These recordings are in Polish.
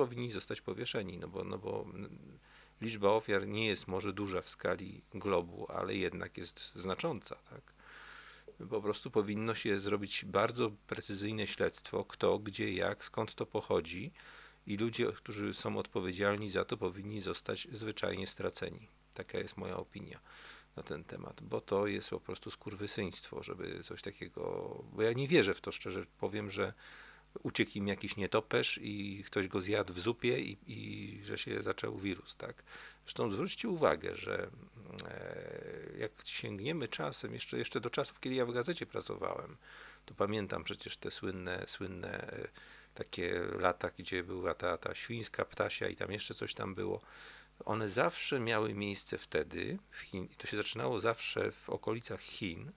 powinni zostać powieszeni, no bo, no bo liczba ofiar nie jest może duża w skali globu, ale jednak jest znacząca, tak? Po prostu powinno się zrobić bardzo precyzyjne śledztwo, kto, gdzie, jak, skąd to pochodzi i ludzie, którzy są odpowiedzialni za to, powinni zostać zwyczajnie straceni. Taka jest moja opinia na ten temat, bo to jest po prostu skurwysyństwo, żeby coś takiego, bo ja nie wierzę w to, szczerze powiem, że uciekł im jakiś nietoperz i ktoś go zjadł w zupie i, i że się zaczął wirus, tak. Zresztą zwróćcie uwagę, że e, jak sięgniemy czasem, jeszcze, jeszcze do czasów, kiedy ja w gazecie pracowałem, to pamiętam przecież te słynne, słynne e, takie lata, gdzie była ta, ta świńska ptasia i tam jeszcze coś tam było. One zawsze miały miejsce wtedy, w Chin, to się zaczynało zawsze w okolicach Chin,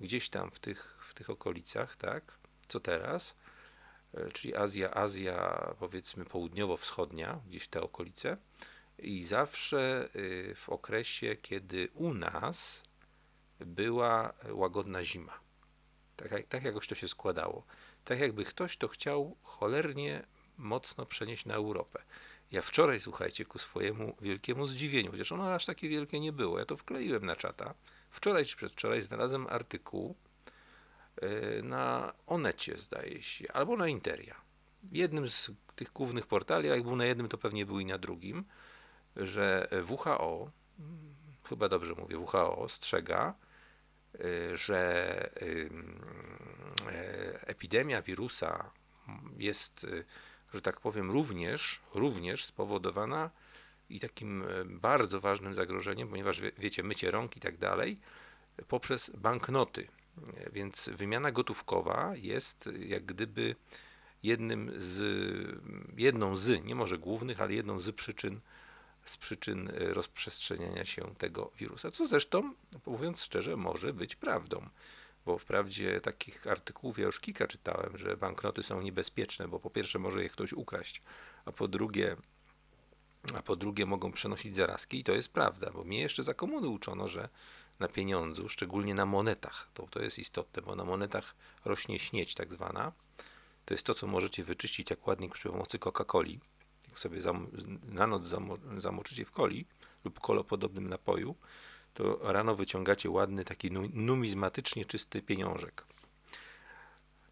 gdzieś tam w tych, w tych okolicach, tak, co teraz, czyli Azja, Azja powiedzmy południowo-wschodnia, gdzieś te okolice i zawsze y, w okresie, kiedy u nas była łagodna zima. Tak, tak jakoś to się składało. Tak jakby ktoś to chciał cholernie mocno przenieść na Europę. Ja wczoraj, słuchajcie, ku swojemu wielkiemu zdziwieniu, chociaż ono aż takie wielkie nie było, ja to wkleiłem na czata. Wczoraj czy przedwczoraj znalazłem artykuł na Onecie, zdaje się, albo na Interia. Jednym z tych głównych portali, jak był na jednym, to pewnie był i na drugim, że WHO, chyba dobrze mówię, WHO ostrzega, y, że y, epidemia wirusa jest że tak powiem, również, również spowodowana i takim e, bardzo ważnym zagrożeniem, ponieważ wie, wiecie, mycie rąk i tak dalej, poprzez banknoty. Więc wymiana gotówkowa jest jak gdyby jednym z, jedną z, nie może głównych, ale jedną z przyczyn, z przyczyn rozprzestrzeniania się tego wirusa. Co zresztą, mówiąc szczerze, może być prawdą bo wprawdzie takich artykułów ja już kilka czytałem, że banknoty są niebezpieczne, bo po pierwsze może je ktoś ukraść, a po drugie a po drugie mogą przenosić zarazki i to jest prawda, bo mnie jeszcze za komuny uczono, że pieniądzu, szczególnie na monetach, to, to jest istotne, bo na monetach rośnie śnieć tak zwana, to jest to, co możecie wyczyścić jak ładnik przy pomocy Coca-Coli, jak sobie na noc zamo, zamoczycie w coli lub kolopodobnym napoju, to rano wyciągacie ładny, taki numizmatycznie czysty pieniążek.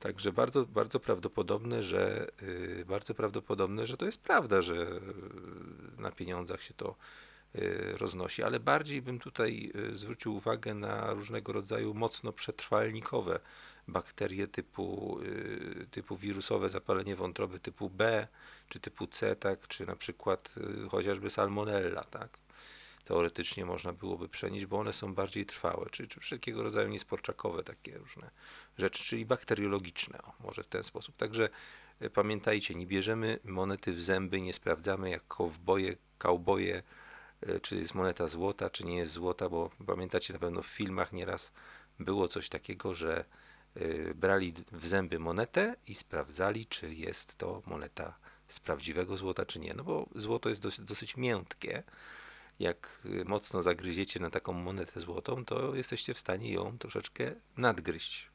Także bardzo, bardzo prawdopodobne, że yy, bardzo prawdopodobne, że to jest prawda, że yy, na pieniądzach się to roznosi, ale bardziej bym tutaj y, zwrócił uwagę na różnego rodzaju mocno przetrwalnikowe bakterie typu, y, typu wirusowe zapalenie wątroby typu B czy typu C, tak, czy na przykład y, chociażby salmonella, tak teoretycznie można byłoby przenieść, bo one są bardziej trwałe, czy, czy wszelkiego rodzaju niesporczakowe takie różne rzeczy, czyli bakteriologiczne, o, może w ten sposób. Także pamiętajcie, nie bierzemy monety w zęby, nie sprawdzamy jak kowboje, kauboje, e, czy jest moneta złota, czy nie jest złota, bo pamiętacie na pewno w filmach nieraz było coś takiego, że e, brali w zęby monetę i sprawdzali, czy jest to moneta z prawdziwego złota, czy nie. No bo złoto jest dosyć, dosyć miętkie, jak mocno zagryziecie na taką monetę złotą, to jesteście w stanie ją troszeczkę nadgryźć.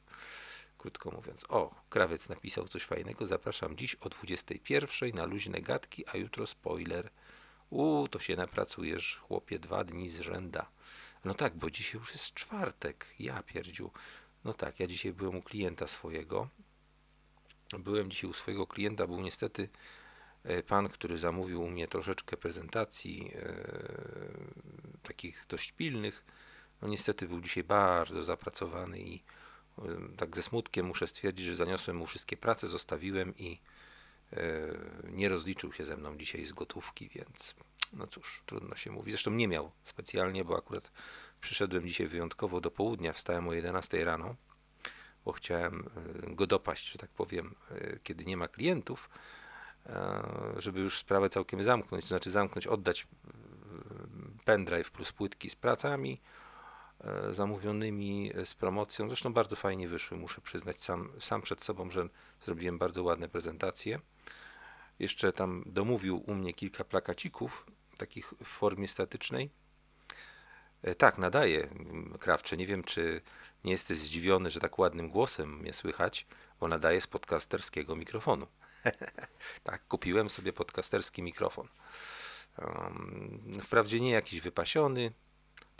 Krótko mówiąc. O, krawiec napisał coś fajnego. Zapraszam dziś o 21 na luźne gadki, a jutro spoiler. U, to się napracujesz, chłopie, dwa dni z rzęda. No tak, bo dzisiaj już jest czwartek. Ja pierdziu. No tak, ja dzisiaj byłem u klienta swojego. Byłem dzisiaj u swojego klienta, był niestety E, pan, który zamówił u mnie troszeczkę prezentacji e, takich dość pilnych, no niestety był dzisiaj bardzo zapracowany i e, tak ze smutkiem muszę stwierdzić, że zaniosłem mu wszystkie prace, zostawiłem i nie rozliczył się ze mną dzisiaj z gotówki, więc no cóż, trudno się mówi. Zresztą nie miał specjalnie, bo akurat przyszedłem dzisiaj wyjątkowo do południa, wstałem o 11 rano, bo chciałem e, go dopaść, że tak powiem, e, kiedy nie ma klientów E, żeby już sprawę całkiem zamknąć, to znaczy zamknąć, oddać e, pendrive plus płytki z pracami e, zamówionymi z promocją. Zresztą bardzo fajnie wyszły, muszę przyznać sam, sam przed sobą, że zrobiłem bardzo ładne prezentacje. Jeszcze tam domówił u mnie kilka plakacików, takich w formie statycznej. Tak, nadaje Krawcze. Nie wiem, czy nie jesteś zdziwiony, że tak ładnym głosem mnie słychać, bo nadaje z podcasterskiego mikrofonu. tak, kupiłem sobie podcasterski mikrofon. Um, wprawdzie nie jakiś wypasiony,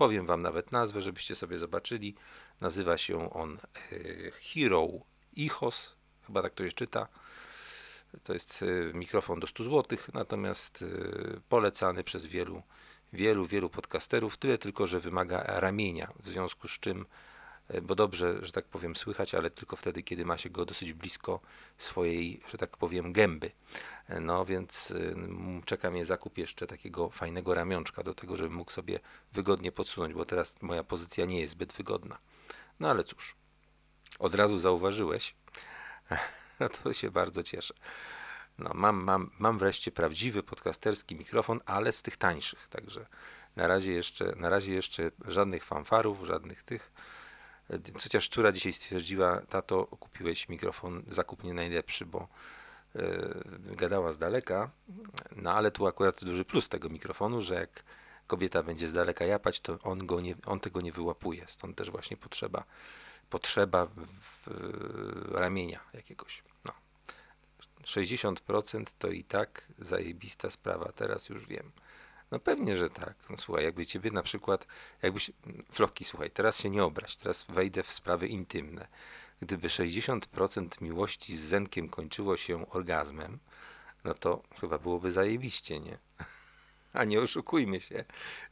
powiem wam nawet nazwę, żebyście sobie zobaczyli. Nazywa się on e, Hero Ichos, chyba tak to się czyta. To jest e, mikrofon do 100 zł, natomiast e, polecany przez wielu, wielu, wielu podcasterów. Tyle tylko, że wymaga ramienia, w związku z czym bo dobrze, że tak powiem, słychać, ale tylko wtedy, kiedy ma się go dosyć blisko swojej, że tak powiem, gęby. E, no więc e, czeka mnie zakup jeszcze takiego fajnego ramionczka do tego, żebym mógł sobie wygodnie podsunąć, bo teraz moja pozycja nie jest zbyt wygodna. No ale cóż, od razu zauważyłeś, no to się bardzo cieszę. No, mam, mam, mam wreszcie prawdziwy podcasterski mikrofon, ale z tych tańszych, także na razie jeszcze, na razie jeszcze żadnych fanfarów, żadnych tych Chociaż córa dzisiaj stwierdziła, tato, kupiłeś mikrofon, zakup nie najlepszy, bo yy, gadała z daleka, no ale tu akurat duży plus tego mikrofonu, że jak kobieta będzie z daleka japać, to on, go nie, on tego nie wyłapuje, stąd też właśnie potrzeba, potrzeba w, w, ramienia jakiegoś. No. 60% to i tak zajebista sprawa, teraz już wiem. No pewnie, że tak. No słuchaj, jakby ciebie na przykład, jakbyś, Floki, słuchaj, teraz się nie obraź, teraz wejdę w sprawy intymne. Gdyby 60% miłości z Zenkiem kończyło się orgazmem, no to chyba byłoby zajebiście, nie? A nie oszukujmy się,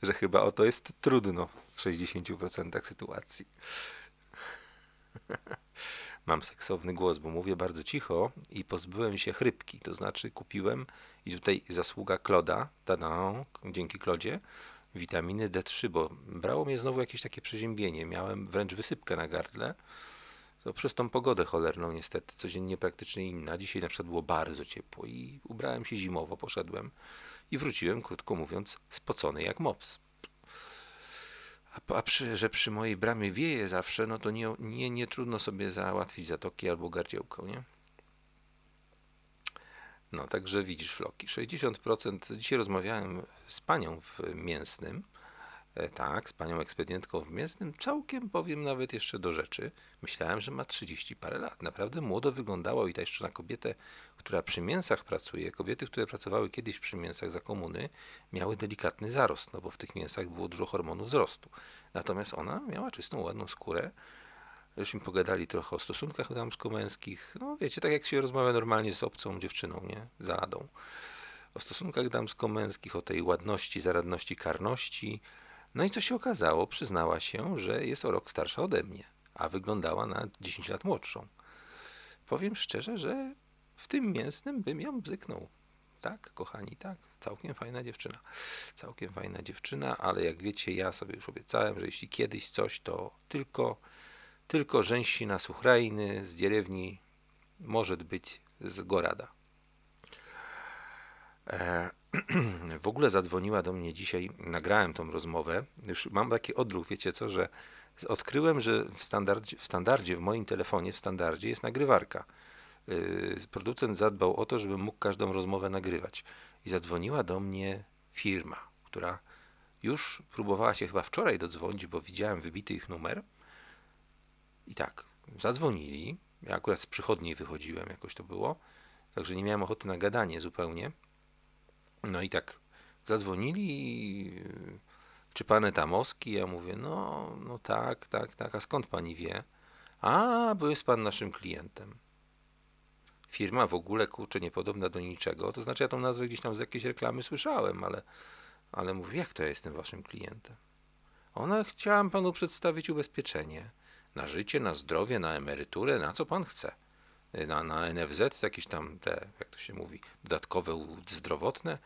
że chyba o to jest trudno w 60% sytuacji. Mam seksowny głos, bo mówię bardzo cicho i pozbyłem się chrypki. To znaczy kupiłem i tutaj zasługa Kloda, dzięki Klodzie, witaminy D3, bo brało mnie znowu jakieś takie przeziębienie. Miałem wręcz wysypkę na gardle. To przez tą pogodę cholerną niestety, codziennie praktycznie inna. Dzisiaj na przykład było bardzo ciepło i ubrałem się zimowo, poszedłem i wróciłem, krótko mówiąc, spocony jak mops. A, a przy, że przy mojej bramie wieje zawsze, no to nie, nie, nie trudno sobie załatwić zatoki albo gardziełko, nie? No, także widzisz floki. 60%. Dzisiaj rozmawiałem z panią w mięsnym. E, tak, z panią ekspedientką w mięsnym. Całkiem powiem nawet jeszcze do rzeczy. Myślałem, że ma 30 parę lat. Naprawdę młodo wyglądało i ta jeszcze na kobietę, która przy mięsach pracuje. Kobiety, które pracowały kiedyś przy mięsach za komuny, miały delikatny zarost, no bo w tych mięsach było dużo hormonów wzrostu. Natomiast ona miała czystą, ładną skórę żeśmy pogadali trochę o stosunkach damsko-męskich. No wiecie, tak jak się rozmawia normalnie z obcą dziewczyną, nie? Za radą. O stosunkach damsko-męskich, o tej ładności, zaradności, karności. No i co się okazało? Przyznała się, że jest o rok starsza ode mnie, a wyglądała na 10 lat młodszą. Powiem szczerze, że w tym mięsnym bym ją bzyknął. Tak, kochani, tak. Całkiem fajna dziewczyna. Całkiem fajna dziewczyna, ale jak wiecie, ja sobie już obiecałem, że jeśli kiedyś coś, to tylko tylko rzęsina suchrajny z dzierewni może być z Gorada. E, w ogóle zadzwoniła do mnie dzisiaj, nagrałem tą rozmowę. Już mam taki odruch, wiecie co, że odkryłem, że w standardzie, w standardzie, w moim telefonie, w standardzie jest nagrywarka. Yy, producent zadbał o to, żebym mógł każdą rozmowę nagrywać. I zadzwoniła do mnie firma, która już próbowała się chyba wczoraj dodzwonić, bo widziałem wybity ich numer i tak, zadzwonili. Ja akurat z przychodniej wychodziłem, jakoś to było. Także nie miałem ochoty na gadanie zupełnie. No i tak, zadzwonili. Czy pan Etamowski? Ja mówię, no, no tak, tak, tak. A skąd pani wie? A, bo jest pan naszym klientem. Firma w ogóle, kurczę, niepodobna do niczego. To znaczy, ja tą nazwę gdzieś tam z jakiejś reklamy słyszałem, ale, ale mówię, jak to ja jestem waszym klientem? Ona chciałam panu przedstawić ubezpieczenie na życie, na zdrowie, na emeryturę, na co pan chce. Na, na NFZ jakieś tam te, jak to się mówi, dodatkowe zdrowotne.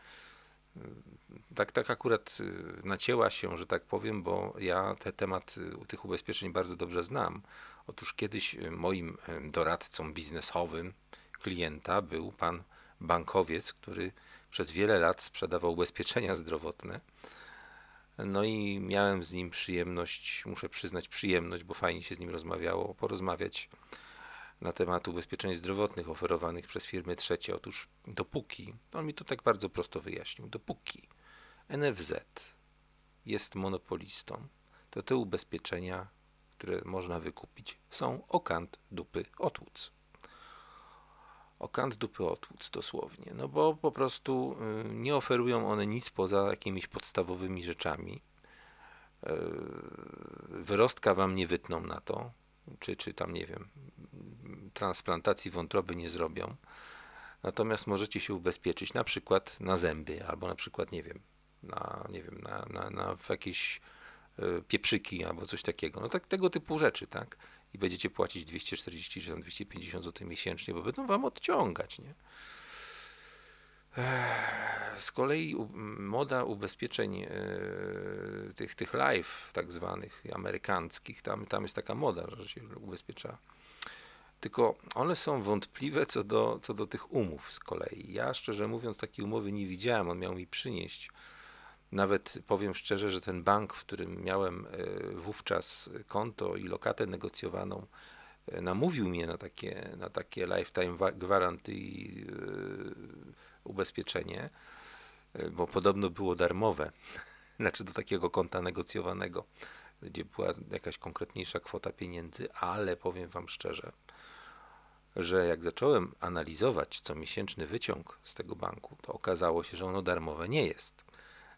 Tak, tak akurat y, nacięła się, że tak powiem, bo ja ten temat y, tych ubezpieczeń bardzo dobrze znam. Otóż kiedyś y, moim doradcą biznesowym klienta był pan bankowiec, który przez wiele lat sprzedawał ubezpieczenia zdrowotne no i miałem z nim przyjemność, muszę przyznać przyjemność, bo fajnie się z nim rozmawiało, porozmawiać na temat ubezpieczeń zdrowotnych oferowanych przez firmy trzecie. Otóż dopóki, on mi to tak bardzo prosto wyjaśnił, dopóki NFZ jest monopolistą, to te ubezpieczenia, które można wykupić, są okant dupy otłuc. o kant dupy otłuc dosłownie, no bo po prostu y, nie oferują one nic poza jakimiś podstawowymi rzeczami. Y, wyrostka wam nie wytną na to, czy, czy tam nie wiem, transplantacji wątroby nie zrobią. Natomiast możecie się ubezpieczyć na przykład na zęby, albo na przykład, nie wiem, na, nie wiem, na, na, na jakieś y, pieprzyki albo coś takiego. No tak tego typu rzeczy, tak? I będziecie płacić 240 czy 250 zł miesięcznie, bo będą wam odciągać, nie? Z kolei moda ubezpieczeń e, tych, tych live tak zwanych amerykanckich, tam, tam jest taka moda, że się ubezpiecza. Tylko one są wątpliwe co do, co do tych umów z kolei. Ja szczerze mówiąc takiej umowy nie widziałem, on miał mi przynieść. Nawet powiem szczerze, że ten bank, w którym miałem e, wówczas konto i lokatę negocjowaną, namówił mnie na takie, na takie lifetime guarantee ubezpieczenie, e, bo podobno było darmowe, znaczy do takiego konta negocjowanego, gdzie była jakaś konkretniejsza kwota pieniędzy, ale powiem Wam szczerze, że jak zacząłem analizować co miesięczny wyciąg z tego banku, to okazało się, że ono darmowe nie jest.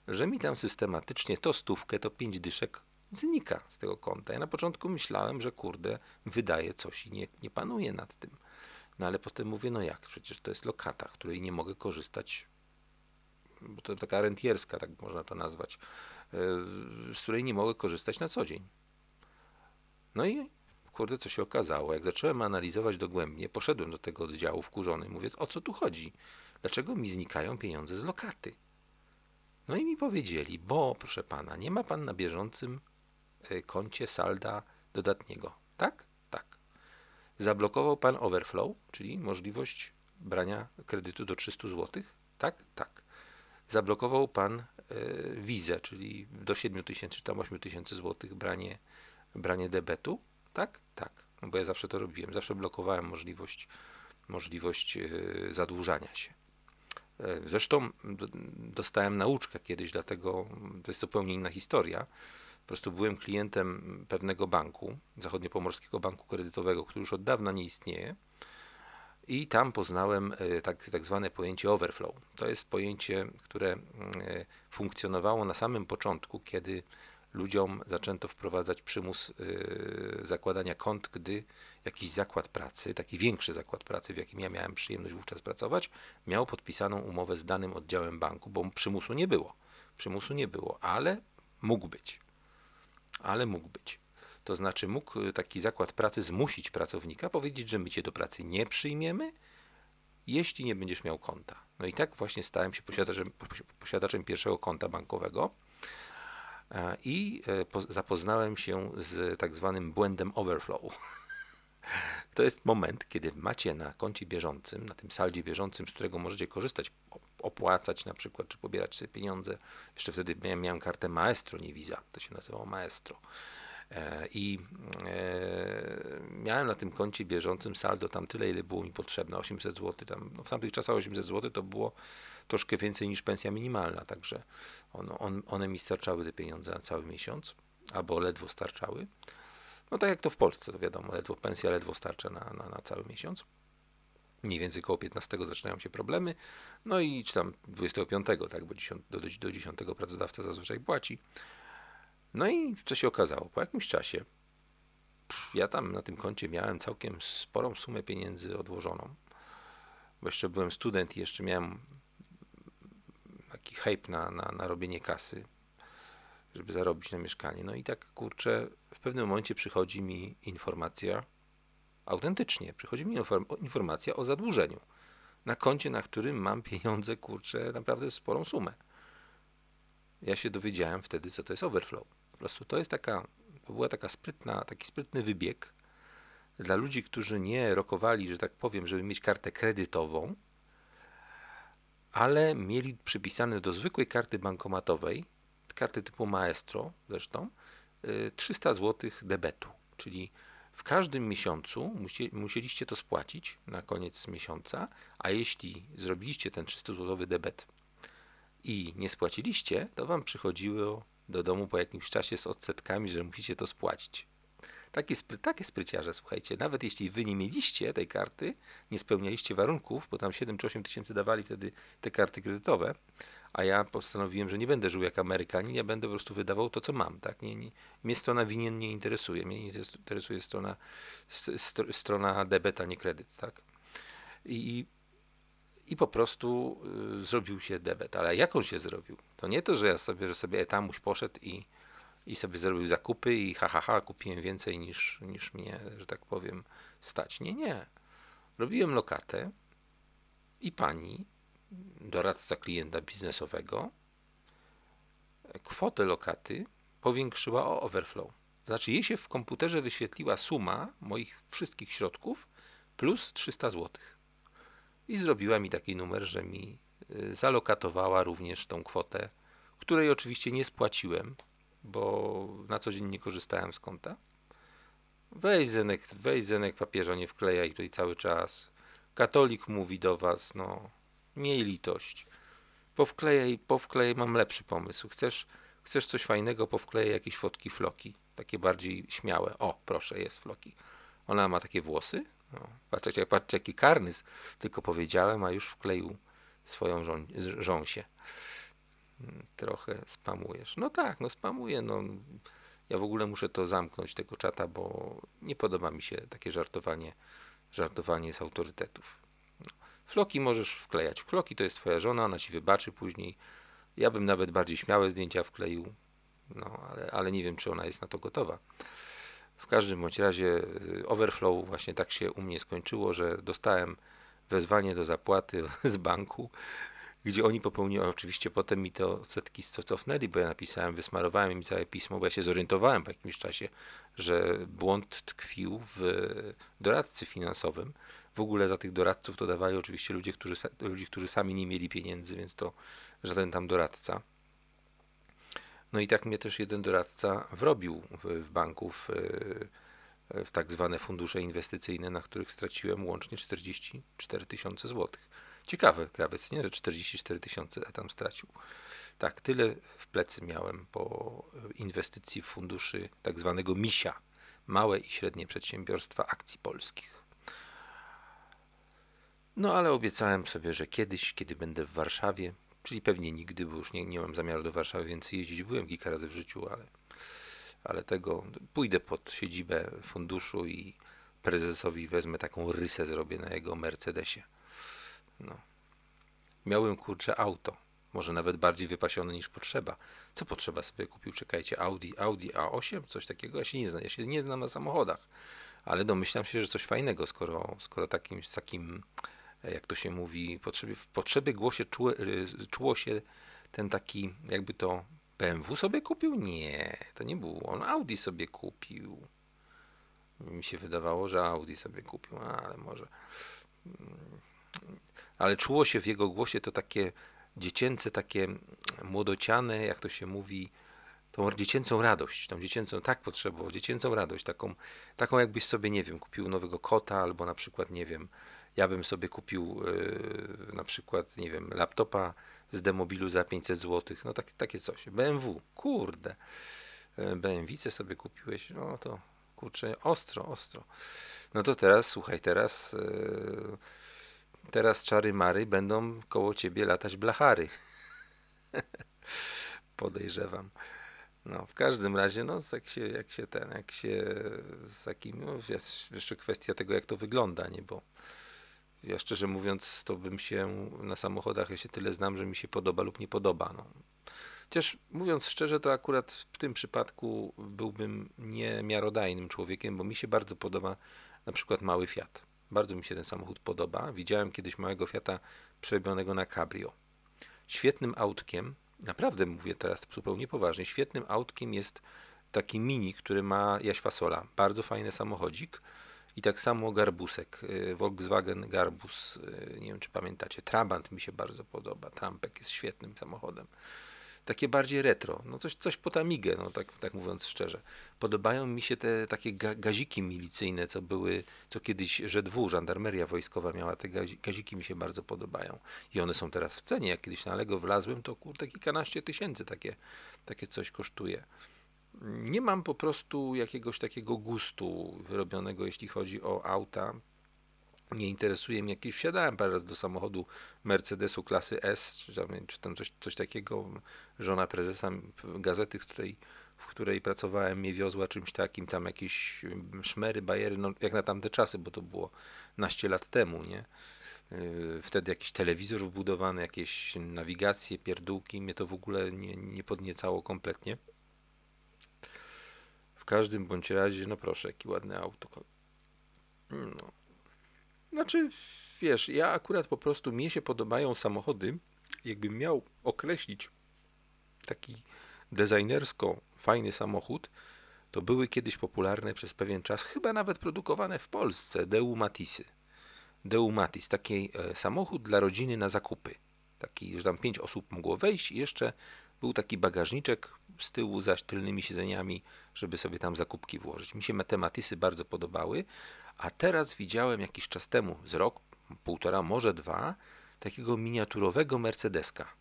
Że mi tam systematycznie to stówkę, to pięć dyszek znika z tego konta. Ja na początku myślałem, że kurde, wydaje coś i nie, nie panuję nad tym. No ale potem mówię, no jak, przecież to jest lokata, której nie mogę korzystać, bo to taka rentierska, tak można to nazwać, e, z której nie mogę korzystać na co dzień. No i kurde, co się okazało, jak zacząłem analizować dogłębnie, poszedłem do tego oddziału wkurzony, mówiąc, o co tu chodzi? Dlaczego mi znikają pieniądze z lokaty? No i mi powiedzieli, bo proszę pana, nie ma pan na bieżącym koncie salda dodatniego. Tak? Zablokował pan overflow, czyli możliwość brania kredytu do 300 zł? Tak? Tak. Zablokował pan y, wizę, czyli do 7 tysięcy czy tam 8 tysięcy złotych branie, branie debetu? Tak? Tak. No bo ja zawsze to robiłem. Zawsze blokowałem możliwość, możliwość y, zadłużania się. Y, zresztą dostałem nauczkę kiedyś, dlatego to jest zupełnie inna historia po prostu byłem klientem pewnego banku, Zachodniopomorskiego Banku Kredytowego, który już od dawna nie istnieje. I tam poznałem e, tak, tak zwane pojęcie overflow. To jest pojęcie, które e, funkcjonowało na samym początku, kiedy ludziom zaczęto wprowadzać przymus e, zakładania kont, gdy jakiś zakład pracy, taki większy zakład pracy, w jakim ja miałem przyjemność wówczas pracować, miał podpisaną umowę z danym oddziałem banku, bo przymusu nie było. Przymusu nie było, ale mógł być ale mógł być. To znaczy mógł y, taki zakład pracy zmusić pracownika, powiedzieć, że my cię do pracy nie przyjmiemy, jeśli nie będziesz miał konta. No i tak właśnie stałem się posiadaczem, posiadaczem pierwszego konta bankowego e, i e, zapoznałem się z tak zwanym błędem overflow. To jest moment, kiedy macie na koncie bieżącym, na tym saldzie bieżącym, z którego możecie korzystać, opłacać na przykład, czy pobierać sobie pieniądze. Jeszcze wtedy miałem, miałem kartę Maestro, nie Visa, to się nazywało Maestro. E, I e, miałem na tym koncie bieżącym saldo tam tyle, ile było mi potrzebne, 800 zł. Tam, no w tamtych czasach 800 zł to było troszkę więcej niż pensja minimalna, także on, on, one mi starczały te pieniądze na cały miesiąc, albo ledwo starczały. No tak jak to w Polsce, to wiadomo, ledwo pensja ledwo starcza na, na, na cały miesiąc. Mniej więcej koło 15 zaczynają się problemy, no i czy tam 25, tak, bo 10, do, do 10 pracodawca zazwyczaj płaci. No i co się okazało? Po jakimś czasie ja tam na tym koncie miałem całkiem sporą sumę pieniędzy odłożoną, bo jeszcze byłem student i jeszcze miałem taki hype na, na, na robienie kasy, żeby zarobić na mieszkanie. No i tak kurczę, pewnym momencie przychodzi mi informacja, autentycznie, przychodzi mi informacja o zadłużeniu na koncie, na którym mam pieniądze, kurczę, naprawdę sporą sumę. Ja się dowiedziałem wtedy, co to jest overflow. Po prostu to jest taka, to była taka sprytna, taki sprytny wybieg dla ludzi, którzy nie rokowali, że tak powiem, żeby mieć kartę kredytową, ale mieli przypisane do zwykłej karty bankomatowej, karty typu Maestro zresztą, 300 zł debetu, czyli w każdym miesiącu musieliście to spłacić na koniec miesiąca, a jeśli zrobiliście ten 300-złotowy debet i nie spłaciliście, to wam przychodziło do domu po jakimś czasie z odsetkami, że musicie to spłacić. Takie, spry, takie spryciarze, słuchajcie, nawet jeśli wy nie mieliście tej karty, nie spełnialiście warunków, bo tam 7 czy 8 tysięcy dawali wtedy te karty kredytowe, a ja postanowiłem, że nie będę żył jak Amerykanin, ja będę po prostu wydawał to, co mam, tak? Nie, nie, mnie strona winien nie interesuje, mnie interesuje strona, st, strona debet, a nie kredyt, tak? I, i po prostu y, zrobił się debet. Ale jak on się zrobił? To nie to, że ja sobie, że sobie etamuś poszedł i, i sobie zrobił zakupy i ha, ha, ha, kupiłem więcej niż, niż mnie, że tak powiem, stać. Nie, nie. Robiłem lokatę i pani, doradca klienta biznesowego, kwotę lokaty powiększyła o overflow. Znaczy, jej się w komputerze wyświetliła suma moich wszystkich środków plus 300 złotych i zrobiła mi taki numer, że mi y, zalokatowała również tą kwotę, której oczywiście nie spłaciłem, bo na co dzień nie korzystałem z konta. Weź Zenek, weź Zenek papieża, nie wklejaj tutaj cały czas. Katolik mówi do was, no, miej litość. Powklejaj, powklejaj, mam lepszy pomysł. Chcesz, chcesz coś fajnego, powklejaj jakieś fotki floki, takie bardziej śmiałe. O, proszę, jest floki. Ona ma takie włosy, no, patrzcie, patrzcie, jaki karny, tylko powiedziałem, a już wkleił swoją żą żąsię. Trochę spamujesz. No tak, no spamuję, no. Ja w ogóle muszę to zamknąć, tego czata, bo nie podoba mi się takie żartowanie, żartowanie z autorytetów. Floki możesz wklejać. Floki to jest twoja żona, ona ci wybaczy później. Ja bym nawet bardziej śmiałe zdjęcia wkleił, no ale, ale nie wiem, czy ona jest na to gotowa. W każdym bądź razie y, overflow właśnie tak się u mnie skończyło, że dostałem wezwanie do zapłaty z banku, gdzie oni popełnili, oczywiście potem mi te odsetki co cofnęli, bo ja napisałem, wysmarowałem im całe pismo, bo ja się zorientowałem po jakimś czasie, że błąd tkwił w doradcy finansowym. W ogóle za tych doradców to dawali oczywiście ludzie, którzy, ludzie, którzy sami nie mieli pieniędzy, więc to żaden tam doradca. No i tak mnie też jeden doradca wrobił w, w banku w, w tak zwane fundusze inwestycyjne, na których straciłem łącznie 44 tysiące złotych. Ciekawe, krawiec, nie, że 44 tysiące tam stracił. Tak, tyle w plecy miałem po inwestycji w funduszy tak zwanego MISIA, małe i średnie przedsiębiorstwa akcji polskich. No ale obiecałem sobie, że kiedyś, kiedy będę w Warszawie, czyli pewnie nigdy, bo już nie, nie mam zamiaru do Warszawy więcej jeździć. Byłem kilka razy w życiu, ale, ale tego pójdę pod siedzibę funduszu i prezesowi wezmę taką rysę, zrobię na jego Mercedesie. No. Miałem kurczę auto, może nawet bardziej wypasione niż potrzeba. Co potrzeba sobie kupił? Czekajcie, Audi, Audi A8, coś takiego. Ja się nie znam, ja się nie znam na samochodach, ale domyślam się, że coś fajnego, skoro, skoro takim, z takim jak to się mówi, potrzeby, w potrzeby głosie czuło, y, czuło się ten taki, jakby to BMW sobie kupił? Nie, to nie był on. Audi sobie kupił. Mi się wydawało, że Audi sobie kupił, ale może. Mm, ale czuło się w jego głosie to takie dziecięce, takie młodociane, jak to się mówi, tą dziecięcą radość, tą dziecięcą, tak potrzebował, dziecięcą radość, taką, taką jakbyś sobie, nie wiem, kupił nowego kota, albo na przykład, nie wiem, ja bym sobie kupił yy, na przykład, nie wiem, laptopa z demobilu za 500 zł, no tak, takie coś. BMW, kurde. E, BMW sobie kupiłeś, no to kurczę, ostro, ostro. No to teraz, słuchaj, teraz yy, teraz czary mary będą koło ciebie latać blachary. Podejrzewam. No, w każdym razie, no, jak się, jak się ten, jak się z takim, no, jest jeszcze kwestia tego, jak to wygląda, nie, bo ja szczerze mówiąc, to bym się na samochodach, ja się tyle znam, że mi się podoba lub nie podoba. No. Chociaż mówiąc szczerze, to akurat w tym przypadku byłbym niemiarodajnym człowiekiem, bo mi się bardzo podoba na przykład mały Fiat. Bardzo mi się ten samochód podoba. Widziałem kiedyś małego Fiata przerobionego na cabrio. Świetnym autkiem, naprawdę mówię teraz zupełnie poważnie, świetnym autkiem jest taki mini, który ma Jaś Fasola. Bardzo fajny samochodzik i tak samo Garbusek, y, Volkswagen Garbus, y, nie wiem czy pamiętacie, Trabant mi się bardzo podoba, Trampek jest świetnym samochodem. Takie bardziej retro, no coś, coś po tamigę, no tak, tak mówiąc szczerze. Podobają mi się te takie ga gaziki milicyjne, co były, co kiedyś ŻDW, żandarmeria wojskowa miała, te gaziki mi się bardzo podobają. I one są teraz w cenie, jak kiedyś na Lego wlazłem, to kurde kilkanaście tysięcy takie, takie coś kosztuje. Nie mam po prostu jakiegoś takiego gustu wyrobionego, jeśli chodzi o auta. Nie interesuje mnie jakieś. Wsiadałem parę razy do samochodu Mercedesu klasy S, czy tam, czy tam coś, coś takiego. Żona prezesa gazety, w której, w której pracowałem, mnie wiozła czymś takim, tam jakieś szmery, bajery, no jak na tamte czasy, bo to było naście lat temu, nie? Yy, wtedy jakiś telewizor wbudowany, jakieś nawigacje, pierdółki, mnie to w ogóle nie, nie podniecało kompletnie. W każdym bądź razie, no proszę, jaki ładny auto. No. Znaczy, wiesz, ja akurat po prostu, mnie się podobają samochody, jakbym miał określić taki designersko fajny samochód, to były kiedyś popularne przez pewien czas, chyba nawet produkowane w Polsce, Deumatisy. Deumatis, taki e, samochód dla rodziny na zakupy. Taki, że tam pięć osób mogło wejść i jeszcze był taki bagażniczek z tyłu zaś tylnymi siedzeniami, żeby sobie tam zakupki włożyć. Mi się matematisy bardzo podobały, a teraz widziałem jakiś czas temu, z rok, półtora, może dwa, takiego miniaturowego Mercedeska,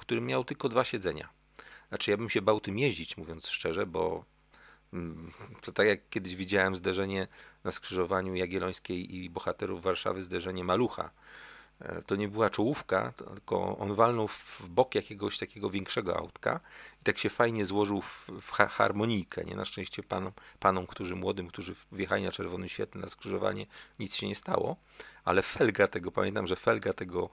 który miał tylko dwa siedzenia. Znaczy ja bym się bał tym jeździć, mówiąc szczerze, bo mm, to tak jak kiedyś widziałem zderzenie na skrzyżowaniu Jagiellońskiej i Bohaterów Warszawy, zderzenie Malucha to nie była czołówka, tylko on walnął w bok jakiegoś takiego większego autka i tak się fajnie złożył w, w harmonijkę. Nie na szczęście panom, panom, którzy młodym, którzy wjechali na czerwonym świetle na skrzyżowanie, nic się nie stało, ale felga tego, pamiętam, że felga tego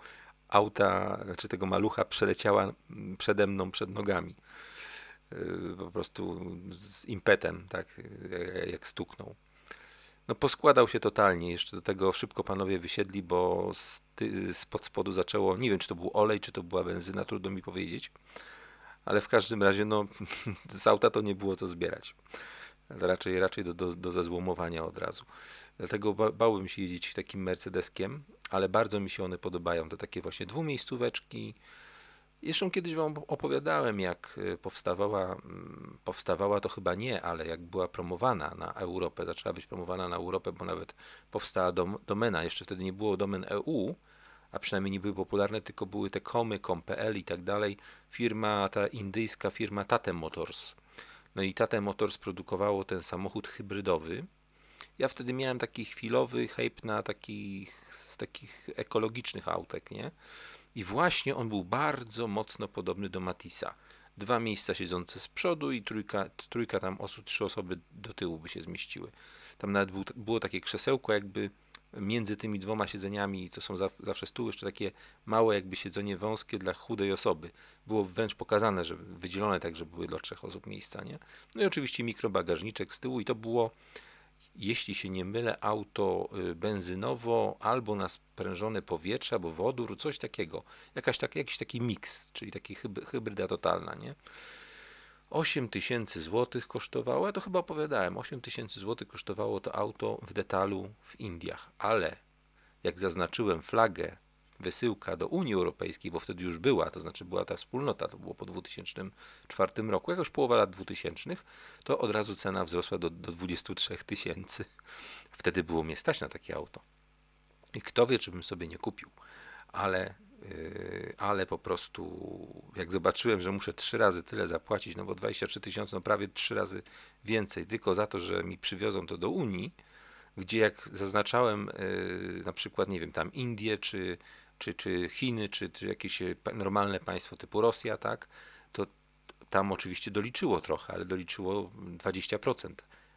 auta, czy znaczy tego malucha przeleciała przede mną, przed nogami. E, po prostu z impetem, tak, jak stuknął no poskładał się totalnie. Jeszcze do tego szybko panowie wysiedli, bo z, ty, spod spodu zaczęło, nie wiem czy to był olej, czy to była benzyna, trudno mi powiedzieć. Ale w każdym razie, no, z auta to nie było co zbierać. Raczej, raczej do, do, do zezłomowania od razu. Dlatego ba, bałbym się jeździć takim Mercedeskiem, ale bardzo mi się one podobają. To takie właśnie dwumiejscóweczki, jeszcze kiedyś Wam opowiadałem, jak y, powstawała, mm, powstawała to chyba nie, ale jak była promowana na Europę, zaczęła być promowana na Europę, bo nawet powstała dom, domena, jeszcze wtedy nie było domen EU, a przynajmniej nie były popularne, tylko były te komy, com.pl i tak dalej. Firma, ta indyjska firma Tate Motors. No i Tate Motors produkowało ten samochód hybrydowy. Ja wtedy miałem taki chwilowy hype na takich, z takich ekologicznych autek, nie? I właśnie on był bardzo mocno podobny do Matisa. Dwa miejsca siedzące z przodu i trójka, trójka tam osób, trzy osoby do tyłu by się zmieściły. Tam nawet był, było takie krzesełko jakby między tymi dwoma siedzeniami, co są zawsze z tyłu, jeszcze takie małe jakby siedzenie wąskie dla chudej osoby. Było wręcz pokazane, że wydzielone tak, że były dla trzech osób miejsca, nie? No i oczywiście mikrobagażniczek z tyłu i to było jeśli się nie mylę, auto y, benzynowo albo na sprężone powietrze, albo wodór, coś takiego. Jakaś tak, jakiś taki miks, czyli taki hybryda totalna, nie? 8 tysięcy złotych kosztowało, ja to chyba opowiadałem, 8 tysięcy złotych kosztowało to auto w detalu w Indiach, ale jak zaznaczyłem flagę wysyłka do Unii Europejskiej, bo wtedy już była, to znaczy była ta wspólnota, to było po 2004 roku, jakoś połowa lat 2000, to od razu cena wzrosła do, do 23 tysięcy. Wtedy było mnie stać na takie auto. I kto wie, czy bym sobie nie kupił, ale, yy, ale po prostu jak zobaczyłem, że muszę trzy razy tyle zapłacić, no bo 23 tysiące, no prawie trzy razy więcej, tylko za to, że mi przywiozą to do Unii, gdzie jak zaznaczałem yy, na przykład, nie wiem, tam Indie czy czy, czy Chiny, czy, czy jakieś e, normalne państwo typu Rosja, tak, to tam oczywiście doliczyło trochę, ale doliczyło 20%,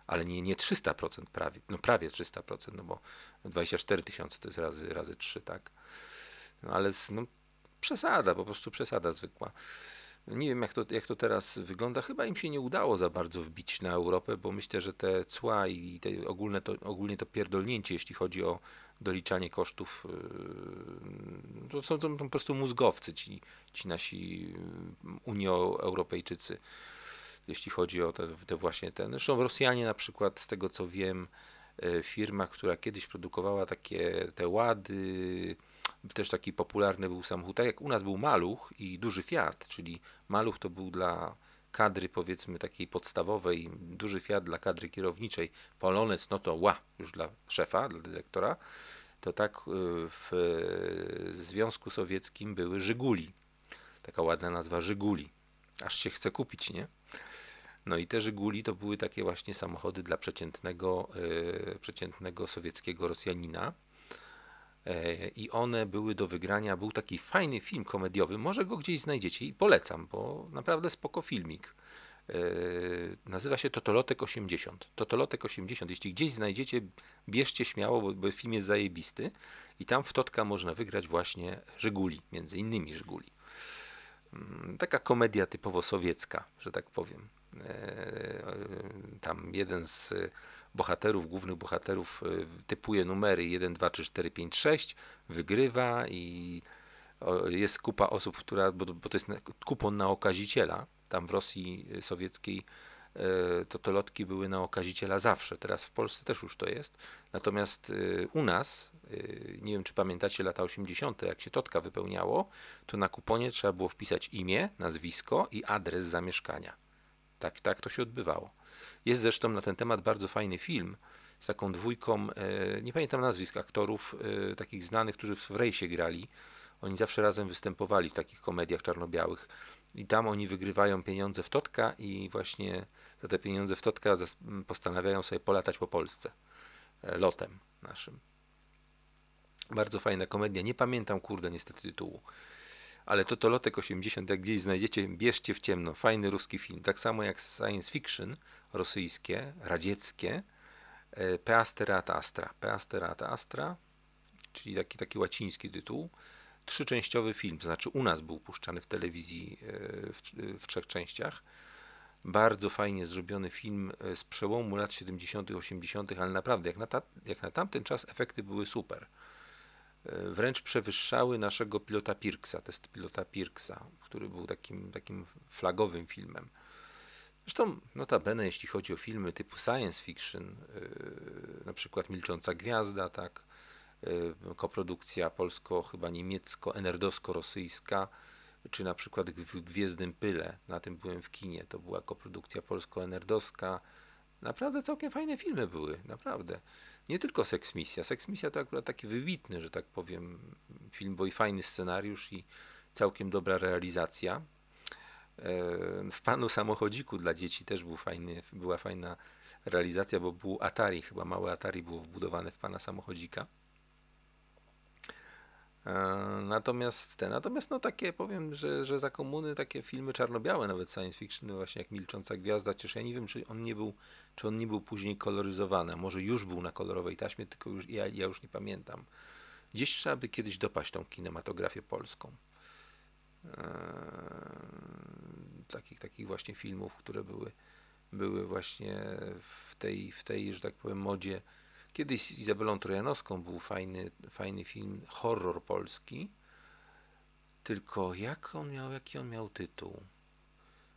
ale nie, nie 300% prawie, no prawie 300%, no bo 24 tysiące to jest razy, razy 3, tak. No ale no, przesada, po prostu przesada zwykła. Nie wiem, jak to, jak to teraz wygląda. Chyba im się nie udało za bardzo wbić na Europę, bo myślę, że te cła i te ogólne to, ogólnie to pierdolnięcie, jeśli chodzi o doliczanie kosztów, yy, to są to po prostu mózgowcy, ci, ci nasi yy, Unio-Europejczycy, jeśli chodzi o te, te właśnie ten. Zresztą Rosjanie na przykład, z tego co wiem, yy, firma, która kiedyś produkowała takie te łady, też taki popularny był samochód, tak jak u nas był Maluch i duży Fiat, czyli Maluch to był dla kadry powiedzmy takiej podstawowej, duży Fiat dla kadry kierowniczej, Polonez, no to ła, już dla szefa, dla dyrektora, to tak y, w Związku Sowieckim były Żyguli. Taka ładna nazwa Żyguli. Aż się chce kupić, nie? No i te Żyguli to były takie właśnie samochody dla przeciętnego, e, przeciętnego sowieckiego Rosjanina. E, I one były do wygrania. Był taki fajny film komediowy, może go gdzieś znajdziecie i polecam, bo naprawdę spoko filmik. E, nazywa się Totolotek 80. Totolotek 80. Jeśli gdzieś znajdziecie, bierzcie śmiało, bo, film jest zajebisty. I tam w Totka można wygrać właśnie Żyguli, między innymi Żyguli. Mm, taka komedia typowo sowiecka, że tak powiem. E, tam jeden z bohaterów, głównych bohaterów e, typuje numery 1, 2, 3, 4, 5, 6, wygrywa i jest kupa osób, która, bo, bo to jest kupon na okaziciela. Tam w Rosji sowieckiej e, to to lotki były na okaziciela zawsze. Teraz w Polsce też już to jest. Natomiast u nas, nie wiem czy pamiętacie lata 80., jak się totka wypełniało, to na kuponie trzeba było wpisać imię, nazwisko i adres zamieszkania. Tak, tak to się odbywało. Jest zresztą na ten temat bardzo fajny film z taką dwójką, e, nie pamiętam nazwisk aktorów, e, takich znanych, którzy w rejsie grali. Oni zawsze razem występowali w takich komediach czarno-białych. I tam oni wygrywają pieniądze w Totka i właśnie za te pieniądze w Totka postanawiają sobie polatać po Polsce e, lotem naszym. Bardzo fajna komedia. Nie pamiętam, kurde, niestety tytułu ale to to Lotek 80, jak gdzieś znajdziecie, bierzcie w ciemno. Fajny ruski film. Tak samo jak science fiction rosyjskie, radzieckie. E, Peasterata Astra. Peasterata Astra, czyli taki, taki łaciński tytuł. Trzyczęściowy film, znaczy u nas był puszczany w telewizji e, w, w trzech częściach. Bardzo fajnie zrobiony film e, z przełomu lat 70., 80., ale naprawdę, jak na, ta, jak na tamten czas, efekty były super. E, wręcz przewyższały naszego pilota Pirksa, test pilota Pirksa, który był takim, takim flagowym filmem. Zresztą notabene, jeśli chodzi o filmy typu science fiction, yy, na przykład Milcząca Gwiazda, tak, yy, koprodukcja polsko, chyba niemiecko-enerdowsko-rosyjska, czy na przykład w Gwiezdnym Pyle, na tym byłem w kinie, to była koprodukcja polsko-enerdowska. Naprawdę całkiem fajne filmy były, naprawdę nie tylko Seks Misja. Seks Misja to akurat taki wybitny, że tak powiem, film, bo i fajny scenariusz i całkiem dobra realizacja. E, w Panu Samochodziku dla dzieci też był fajny, była fajna realizacja, bo był Atari, chyba małe Atari było wbudowane w Pana Samochodzika. E, natomiast te, natomiast no takie powiem, że, że za komuny takie filmy czarno-białe, nawet science fiction, właśnie jak Milcząca Gwiazda, chociaż ja nie wiem, czy on nie był, czy on nie był później koloryzowany, może już był na kolorowej taśmie, tylko już, ja, ja już nie pamiętam. Gdzieś trzeba by kiedyś dopaść tą kinematografię polską. Eee, takich, takich właśnie filmów, które były, były właśnie w tej, w tej, że tak powiem, modzie Kiedyś z Izabelą Trojanowską był fajny, fajny film, horror polski. Tylko jak on miał, jaki on miał tytuł?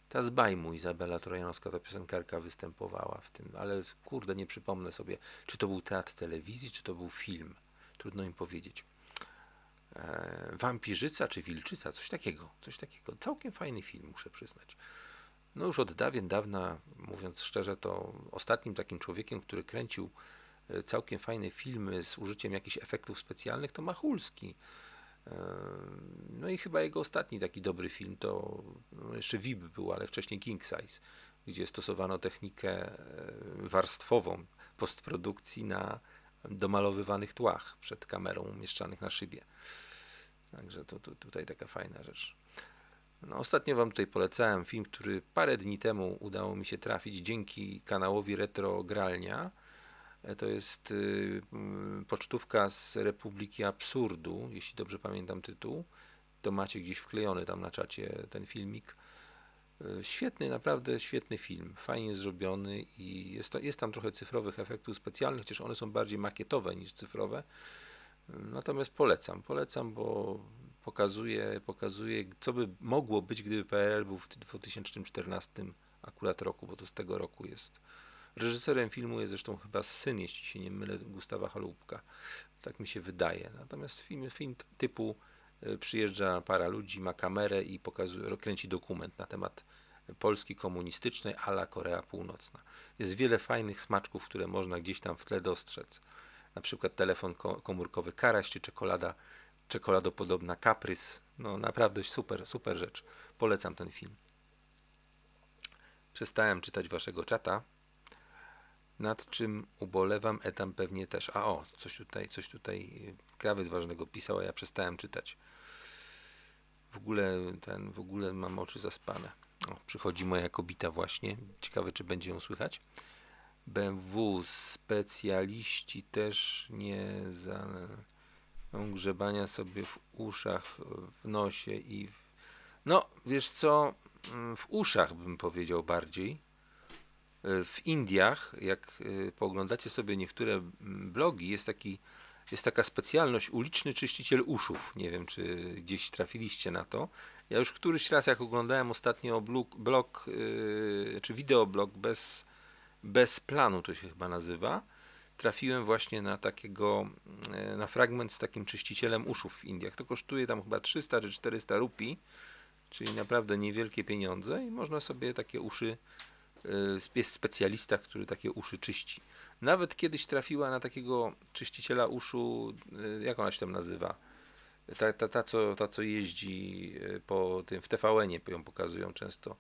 Ta z Bajmu Izabela Trojanowska, ta piosenkarka występowała w tym, ale kurde, nie przypomnę sobie, czy to był teatr telewizji, czy to był film. Trudno im powiedzieć. E, Wampirzyca czy Wilczyca, coś takiego, coś takiego. Całkiem fajny film, muszę przyznać. No już od dawien dawna, mówiąc szczerze, to ostatnim takim człowiekiem, który kręcił całkiem fajne filmy z użyciem jakichś efektów specjalnych, to Machulski. No i chyba jego ostatni taki dobry film to no jeszcze VIP był, ale wcześniej King Size, gdzie stosowano technikę e, warstwową postprodukcji na domalowywanych tłach przed kamerą umieszczanych na szybie. Także to, to tutaj taka fajna rzecz. No, ostatnio Wam tutaj polecałem film, który parę dni temu udało mi się trafić dzięki kanałowi Retro Gralnia. E, to jest y, mm, pocztówka z Republiki Absurdu, jeśli dobrze pamiętam tytuł. To macie gdzieś wklejony tam na czacie ten filmik. E, świetny, naprawdę świetny film, fajnie zrobiony i jest, to, jest tam trochę cyfrowych efektów specjalnych, chociaż one są bardziej makietowe niż cyfrowe. Natomiast polecam, polecam, bo pokazuje, pokazuje co by mogło być, gdyby PRL był w 2014 akurat roku, bo to z tego roku jest Reżyserem filmu jest zresztą chyba syn, jeśli się nie mylę, Gustawa Halubka. Tak mi się wydaje. Natomiast film, film typu e, przyjeżdża para ludzi, ma kamerę i pokazuje, kręci dokument na temat Polski komunistycznej ala Korea Północna. Jest wiele fajnych smaczków, które można gdzieś tam w tle dostrzec. Na przykład telefon komórkowy Karaś czy czekolada, czekoladopodobna Kaprys. No naprawdę super, super rzecz. Polecam ten film. Przestałem czytać waszego czata. Nad czym ubolewam, etam pewnie też. A o, coś tutaj, coś tutaj krawiec ważnego pisał, a ja przestałem czytać. W ogóle ten, w ogóle mam oczy zaspane. O, przychodzi moja kobita właśnie. Ciekawe, czy będzie ją słychać. BMW specjaliści też nie za grzebania sobie w uszach, w nosie i w... no wiesz co, w uszach bym powiedział bardziej. W Indiach, jak y, pooglądacie sobie niektóre blogi, jest taki jest taka specjalność uliczny czyściciel uszów. Nie wiem, czy gdzieś trafiliście na to. Ja już któryś raz, jak oglądałem ostatnio blog, blog yy, czy wideoblog bez, bez planu, to się chyba nazywa, trafiłem właśnie na takiego, na fragment z takim czyścicielem uszów w Indiach. To kosztuje tam chyba 300 czy 400 rupii, czyli naprawdę niewielkie pieniądze i można sobie takie uszy, jest specjalista, który takie uszy czyści. Nawet kiedyś trafiła na takiego czyściciela uszu, y, jak ona się tam nazywa? Ta, ta, ta, co, ta co jeździ y, po tym, w TVN-ie ją pokazują często,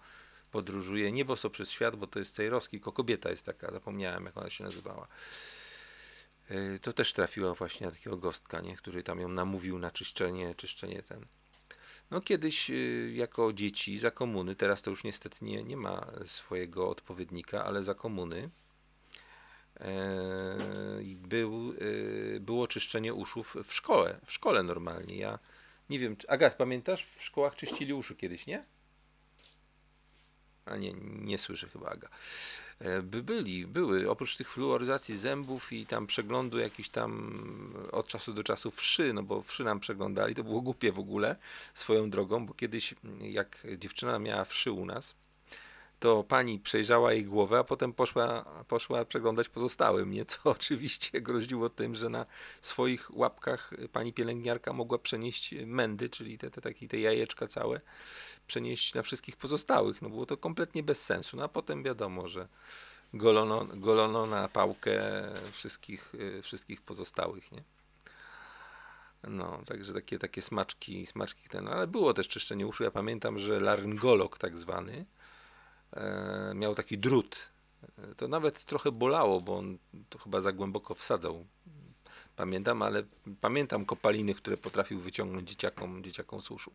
podróżuje, nie boso przez świat, bo to jest Cejrowski, tylko kobieta jest taka, zapomniałem jak ona się nazywała. Y, to też trafiła właśnie na takiego gostka, nie? który tam ją namówił na czyszczenie, czyszczenie ten. No kiedyś jako dzieci za komuny, teraz to już niestety nie, nie ma swojego odpowiednika, ale za komuny Eee, był, e, było czyszczenie uszów w szkole, w szkole normalnie. Ja nie wiem, Agat, pamiętasz? W szkołach czyścili uszy kiedyś, nie? A nie, nie słyszę chyba Aga. E, by byli, były, oprócz tych fluoryzacji zębów i tam przeglądu jakiś tam od czasu do czasu wszy, no bo wszy nam przeglądali, to było głupie w ogóle swoją drogą, bo kiedyś jak dziewczyna miała wszy u nas, to pani przejrzała jej głowę, a potem poszła, poszła przeglądać pozostałym, nie? co oczywiście groziło tym, że na swoich łapkach pani pielęgniarka mogła przenieść mędy, czyli te, te, takie, te jajeczka całe, przenieść na wszystkich pozostałych. No było to kompletnie bez sensu. No a potem wiadomo, że golono, golono na pałkę wszystkich, wszystkich pozostałych, nie? No, także takie, takie smaczki, smaczki ten, ale było też czyszczenie uszu. Ja pamiętam, że laryngolog tak zwany, miał taki drut. E, to nawet trochę bolało, bo on to chyba za głęboko wsadzał. Pamiętam, ale pamiętam kopaliny, które potrafił wyciągnąć dzieciakom, dzieciakom z uszu.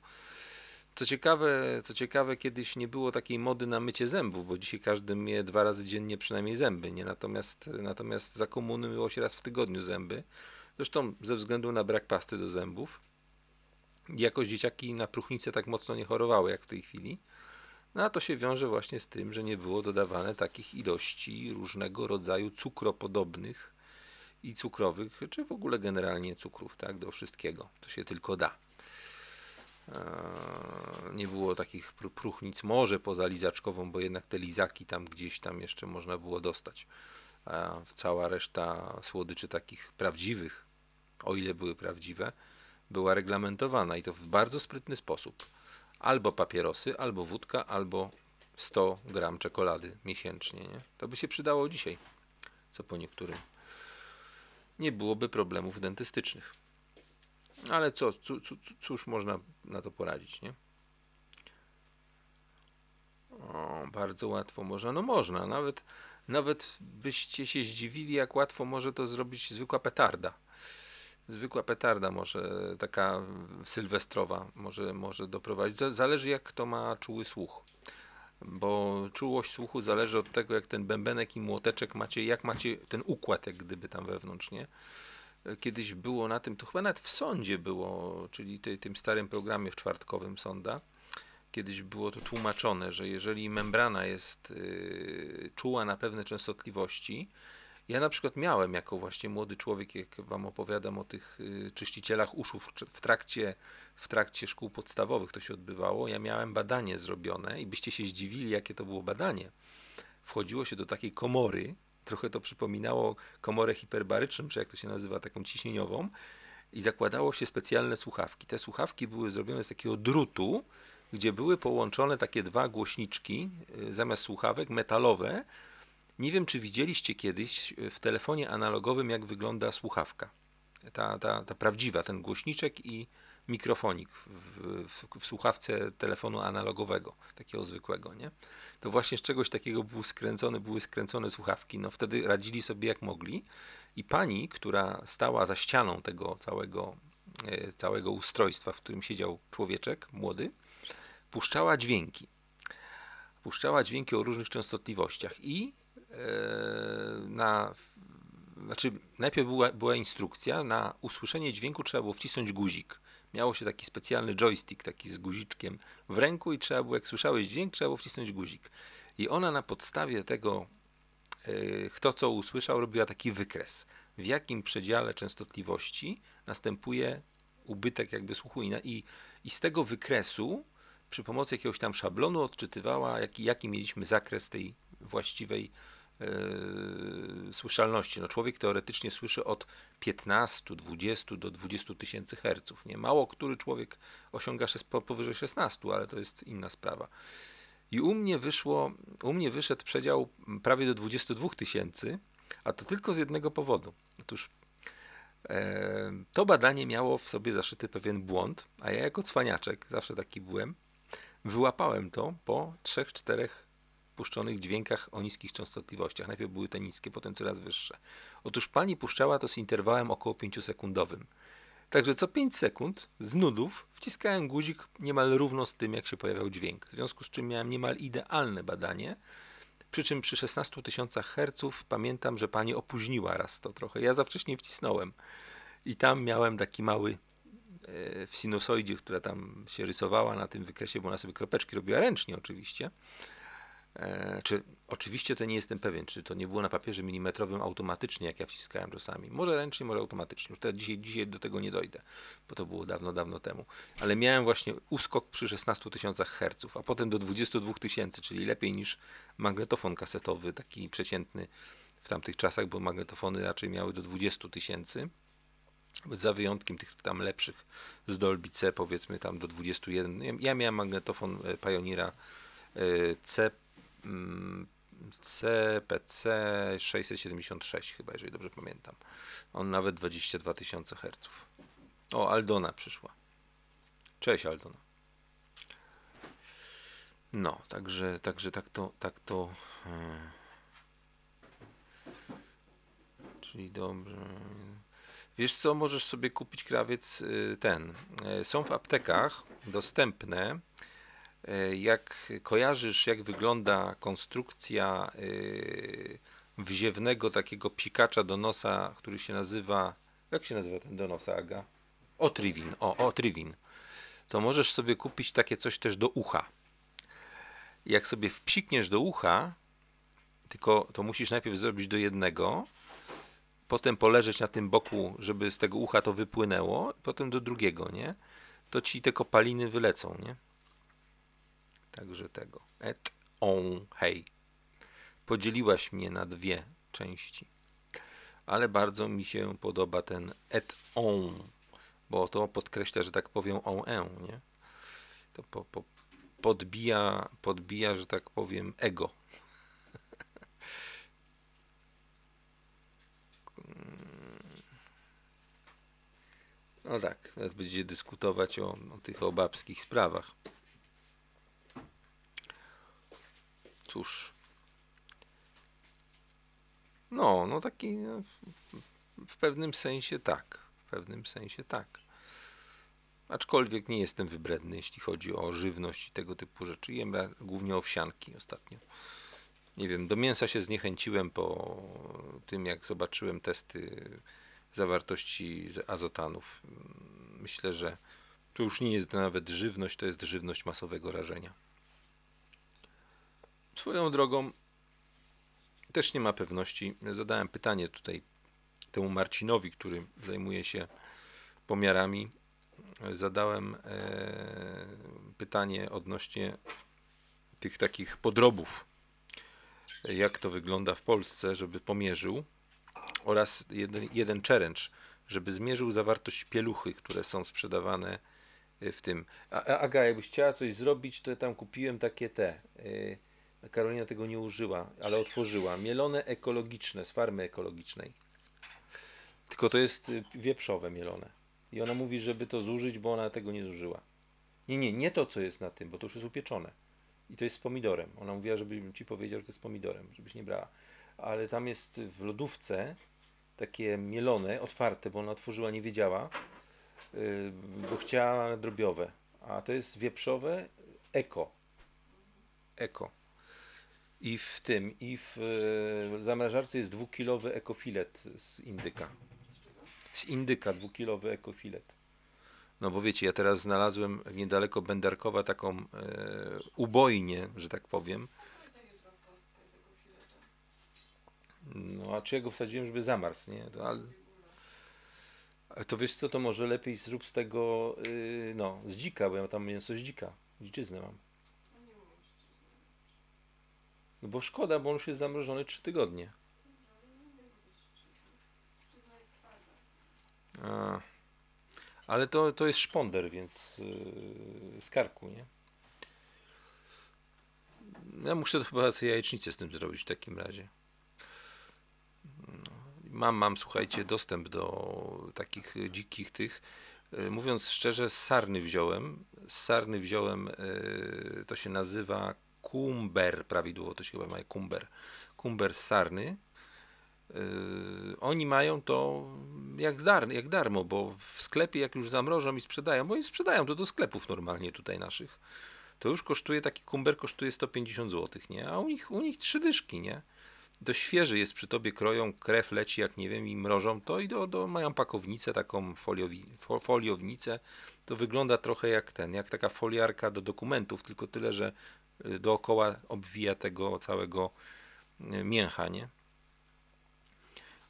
Co ciekawe, co ciekawe, kiedyś nie było takiej mody na mycie zębów, bo dzisiaj każdy myje dwa razy dziennie przynajmniej zęby, nie? Natomiast, natomiast za komuny myło się raz w tygodniu zęby. Zresztą ze względu na brak pasty do zębów. Jakoś dzieciaki na próchnicę tak mocno nie chorowały jak w tej chwili. No a to się wiąże właśnie z tym, że nie było dodawane takich ilości różnego rodzaju cukropodobnych i cukrowych, czy w ogóle generalnie cukrów, tak, do wszystkiego. To się tylko da. Eee, nie było takich próchnic, może poza lizaczkową, bo jednak te lizaki tam gdzieś tam jeszcze można było dostać. A cała reszta słodyczy takich prawdziwych, o ile były prawdziwe, była reglamentowana i to w bardzo sprytny sposób albo papierosy, albo wódka, albo 100 gram czekolady miesięcznie. Nie? To by się przydało dzisiaj, co po niektórym. Nie byłoby problemów dentystycznych. Ale co, cóż można na to poradzić, nie? O, bardzo łatwo można. No można, nawet, nawet byście się zdziwili, jak łatwo może to zrobić zwykła petarda zwykła petarda może taka sylwestrowa może, może doprowadzić. Zależy jak kto ma czuły słuch. Bo czułość słuchu zależy od tego, jak ten bębenek i młoteczek macie, jak macie ten układ, jak gdyby tam wewnątrz, nie? Kiedyś było na tym, to chyba nawet w sądzie było, czyli ty, tym starym programie w czwartkowym sonda, kiedyś było to tłumaczone, że jeżeli membrana jest y, czuła na pewne częstotliwości, ja na przykład miałem jako właśnie młody człowiek, jak wam opowiadam o tych y, czyścicielach uszu w trakcie, w trakcie szkół podstawowych to się odbywało, ja miałem badanie zrobione i byście się zdziwili, jakie to było badanie. Wchodziło się do takiej komory, trochę to przypominało komorę hiperbaryczną, czy jak to się nazywa, taką ciśnieniową i zakładało się specjalne słuchawki. Te słuchawki były zrobione z takiego drutu, gdzie były połączone takie dwa głośniczki y, zamiast słuchawek metalowe, nie wiem, czy widzieliście kiedyś w telefonie analogowym, jak wygląda słuchawka. Ta, ta, ta prawdziwa, ten głośniczek i mikrofonik w, w, w, słuchawce telefonu analogowego, takiego zwykłego, nie? To właśnie z czegoś takiego były skręcone, były skręcone słuchawki. No wtedy radzili sobie jak mogli. I pani, która stała za ścianą tego całego, e, całego ustrojstwa, w którym siedział człowieczek młody, puszczała dźwięki. Puszczała dźwięki o różnych częstotliwościach i e, na znaczy najpierw była, była instrukcja, na usłyszenie dźwięku trzeba było wcisnąć guzik. Miało się taki specjalny joystick, taki z guziczkiem w ręku i trzeba było, jak słyszałeś dźwięk, trzeba było wcisnąć guzik. I ona na podstawie tego, yy, kto co usłyszał, robiła taki wykres, w jakim przedziale częstotliwości następuje ubytek jakby słuchu. I, i z tego wykresu przy pomocy jakiegoś tam szablonu odczytywała, jaki, jaki mieliśmy zakres tej właściwej Yy, słyszalności. No człowiek teoretycznie słyszy od 15, 20 do 20 tysięcy herców. Nie? Mało który człowiek osiąga powyżej 16, ale to jest inna sprawa. I u mnie wyszło, u mnie wyszedł przedział prawie do 22 tysięcy, a to tylko z jednego powodu. Otóż e, to badanie miało w sobie zaszyty pewien błąd, a ja jako cwaniaczek, zawsze taki byłem, wyłapałem to po 3-4 puszczonych dźwiękach o niskich częstotliwościach. Najpierw były te niskie, potem coraz wyższe. Otóż pani puszczała to z interwałem około 5-sekundowym. Także co 5 sekund z nudów wciskałem guzik niemal równo z tym, jak się pojawiał dźwięk. W związku z czym miałem niemal idealne badanie. Przy czym przy 16 tysiącach herców pamiętam, że pani opóźniła raz to trochę. Ja za wcześnie wcisnąłem. I tam miałem taki mały e, w sinusoidzie, która tam się rysowała na tym wykresie, bo ona sobie kropeczki robiła ręcznie oczywiście. E, czy oczywiście to nie jestem pewien, czy to nie było na papierze milimetrowym automatycznie, jak ja wciskałem czasami. Może ręcznie, może automatycznie. Już teraz dzisiaj, dzisiaj do tego nie dojdę, bo to było dawno, dawno temu. Ale miałem właśnie uskok przy 16 tysiącach herców, a potem do 22 tysięcy, czyli lepiej niż magnetofon kasetowy, taki przeciętny w tamtych czasach, bo magnetofony raczej miały do 20 tysięcy. Za wyjątkiem tych tam lepszych z Dolby C, powiedzmy tam do 21. Ja miałem magnetofon e, Pioneera e, C CPC 676 chyba, jeżeli dobrze pamiętam. On nawet 22 tysiące herców. O, Aldona przyszła. Cześć Aldona. No, także, także tak to, tak to. Hmm. Czyli dobrze. Wiesz co, możesz sobie kupić krawiec y, ten. Y, są w aptekach dostępne E, jak kojarzysz, jak wygląda konstrukcja e, wziewnego takiego psikacza do nosa, który się nazywa. Jak się nazywa ten do nosa, Aga? Otrivin. O, Otrivin. To możesz sobie kupić takie coś też do ucha. Jak sobie wpsikniesz do ucha, tylko to musisz najpierw zrobić do jednego, potem poleżeć na tym boku, żeby z tego ucha to wypłynęło, potem do drugiego, nie? To ci te kopaliny wylecą, nie? Także tego. Et on, hej. Podzieliłaś mnie na dwie części. Ale bardzo mi się podoba ten et on, bo to podkreśla, że tak powiem on en, nie? To po, po, podbija, podbija, że tak powiem, ego. No tak, teraz będzie dyskutować o, o tych obabskich sprawach. Cóż. No, no taki no, w pewnym sensie tak. W pewnym sensie tak. Aczkolwiek nie jestem wybredny, jeśli chodzi o żywność i tego typu rzeczy. Jem głównie owsianki ostatnio. Nie wiem, do mięsa się zniechęciłem po tym, jak zobaczyłem testy zawartości azotanów. Myślę, że to już nie jest nawet żywność, to jest żywność masowego rażenia. Swoją drogą też nie ma pewności. Zadałem pytanie tutaj temu Marcinowi, który zajmuje się pomiarami. Zadałem e, pytanie odnośnie tych takich podrobów, jak to wygląda w Polsce, żeby pomierzył, oraz jeden, jeden challenge, żeby zmierzył zawartość pieluchy, które są sprzedawane w tym. A, Aga, jakbyś chciała coś zrobić, to ja tam kupiłem takie te. Yy, Karolina tego nie użyła, ale otworzyła. Mielone ekologiczne z farmy ekologicznej. Tylko to jest y, wieprzowe mielone. I ona mówi, żeby to zużyć, bo ona tego nie zużyła. Nie, nie, nie to, co jest na tym, bo to już jest upieczone. I to jest z pomidorem. Ona mówiła, żebym ci powiedział, że to jest z pomidorem, żebyś nie brała. Ale tam jest w lodówce takie mielone, otwarte, bo ona otworzyła, nie wiedziała, yy, bo chciała drobiowe. A to jest wieprzowe eko. Eko. I w tym, i w yy, zamrażarce jest dwukilowy ekofilet z indyka. Z indyka dwukilowy ekofilet. No bo wiecie, ja teraz znalazłem niedaleko Bendarkowa taką e, ubojnię, że tak powiem. No a czy ja go wsadziłem, żeby zamarzł, nie? To, ale, to wiesz co, to może lepiej zrób z tego, yy, no, z dzika, bo ja tam mięso z dzika, dziczyznę mam. Bo szkoda, bo on już jest zamrożony 3 tygodnie. A. Ale to, to jest szponder, więc yy, z karku, nie? Ja muszę to chyba sobie jajecznicę z tym zrobić w takim razie. No, mam, mam, słuchajcie, dostęp do takich dzikich tych. Yy, mówiąc szczerze, z sarny wziąłem. Z sarny wziąłem, yy, to się nazywa kumber, prawidłowo to się chyba ma kumber. Kumber z sarny. Yy, oni mają to jak, dar, jak darmo, bo w sklepie jak już zamrożą i sprzedają, bo i sprzedają to do sklepów normalnie tutaj naszych, to już kosztuje, taki kumber kosztuje 150 zł, nie? A u nich, u nich trzy dyszki, nie? To świeży jest przy tobie, kroją, krew leci, jak nie wiem, i mrożą to i do, do, mają pakownicę, taką foliowi, fo, foliownicę. To wygląda trochę jak ten, jak taka foliarka do dokumentów, tylko tyle, że dookoła obwija tego całego y, mięcha, nie?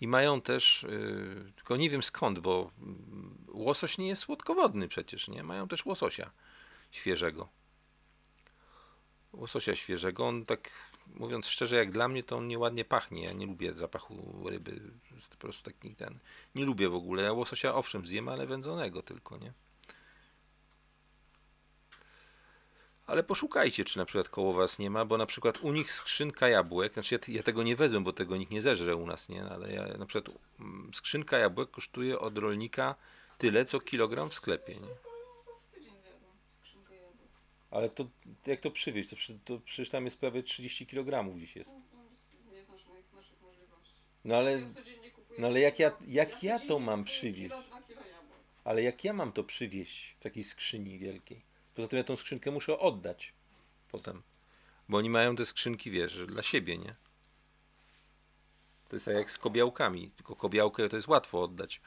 I mają też, yy, tylko nie wiem skąd, bo yy, łosoś nie jest słodkowodny przecież, nie? Mają też łososia świeżego. Łososia świeżego, on tak mówiąc szczerze, jak dla mnie to on nieładnie pachnie. Ja nie lubię zapachu ryby, jest po prostu taki ten. Nie lubię w ogóle. Ja łososia owszem zjem, ale wędzonego tylko, nie? Ale poszukajcie, czy na przykład koło was nie ma, bo na przykład u nich skrzynka jabłek, znaczy ja, ja tego nie wezmę, bo tego nikt nie zeżre u nas, nie, ale ja, na przykład mm, skrzynka jabłek kosztuje od rolnika tyle, co kilogram w sklepie, nie? Ale to jak to przywieźć? To, to przecież tam jest prawie 30 kg dziś jest. No ale, no ale jak ja, jak ja to mam przywieźć? Ale jak ja mam to przywieźć w takiej skrzyni wielkiej? Poza tym ja tą skrzynkę muszę oddać potem. Bo oni mają te skrzynki, wiesz, dla siebie, nie? To jest tak jak z kobiałkami. Tylko kobiałkę to jest łatwo oddać.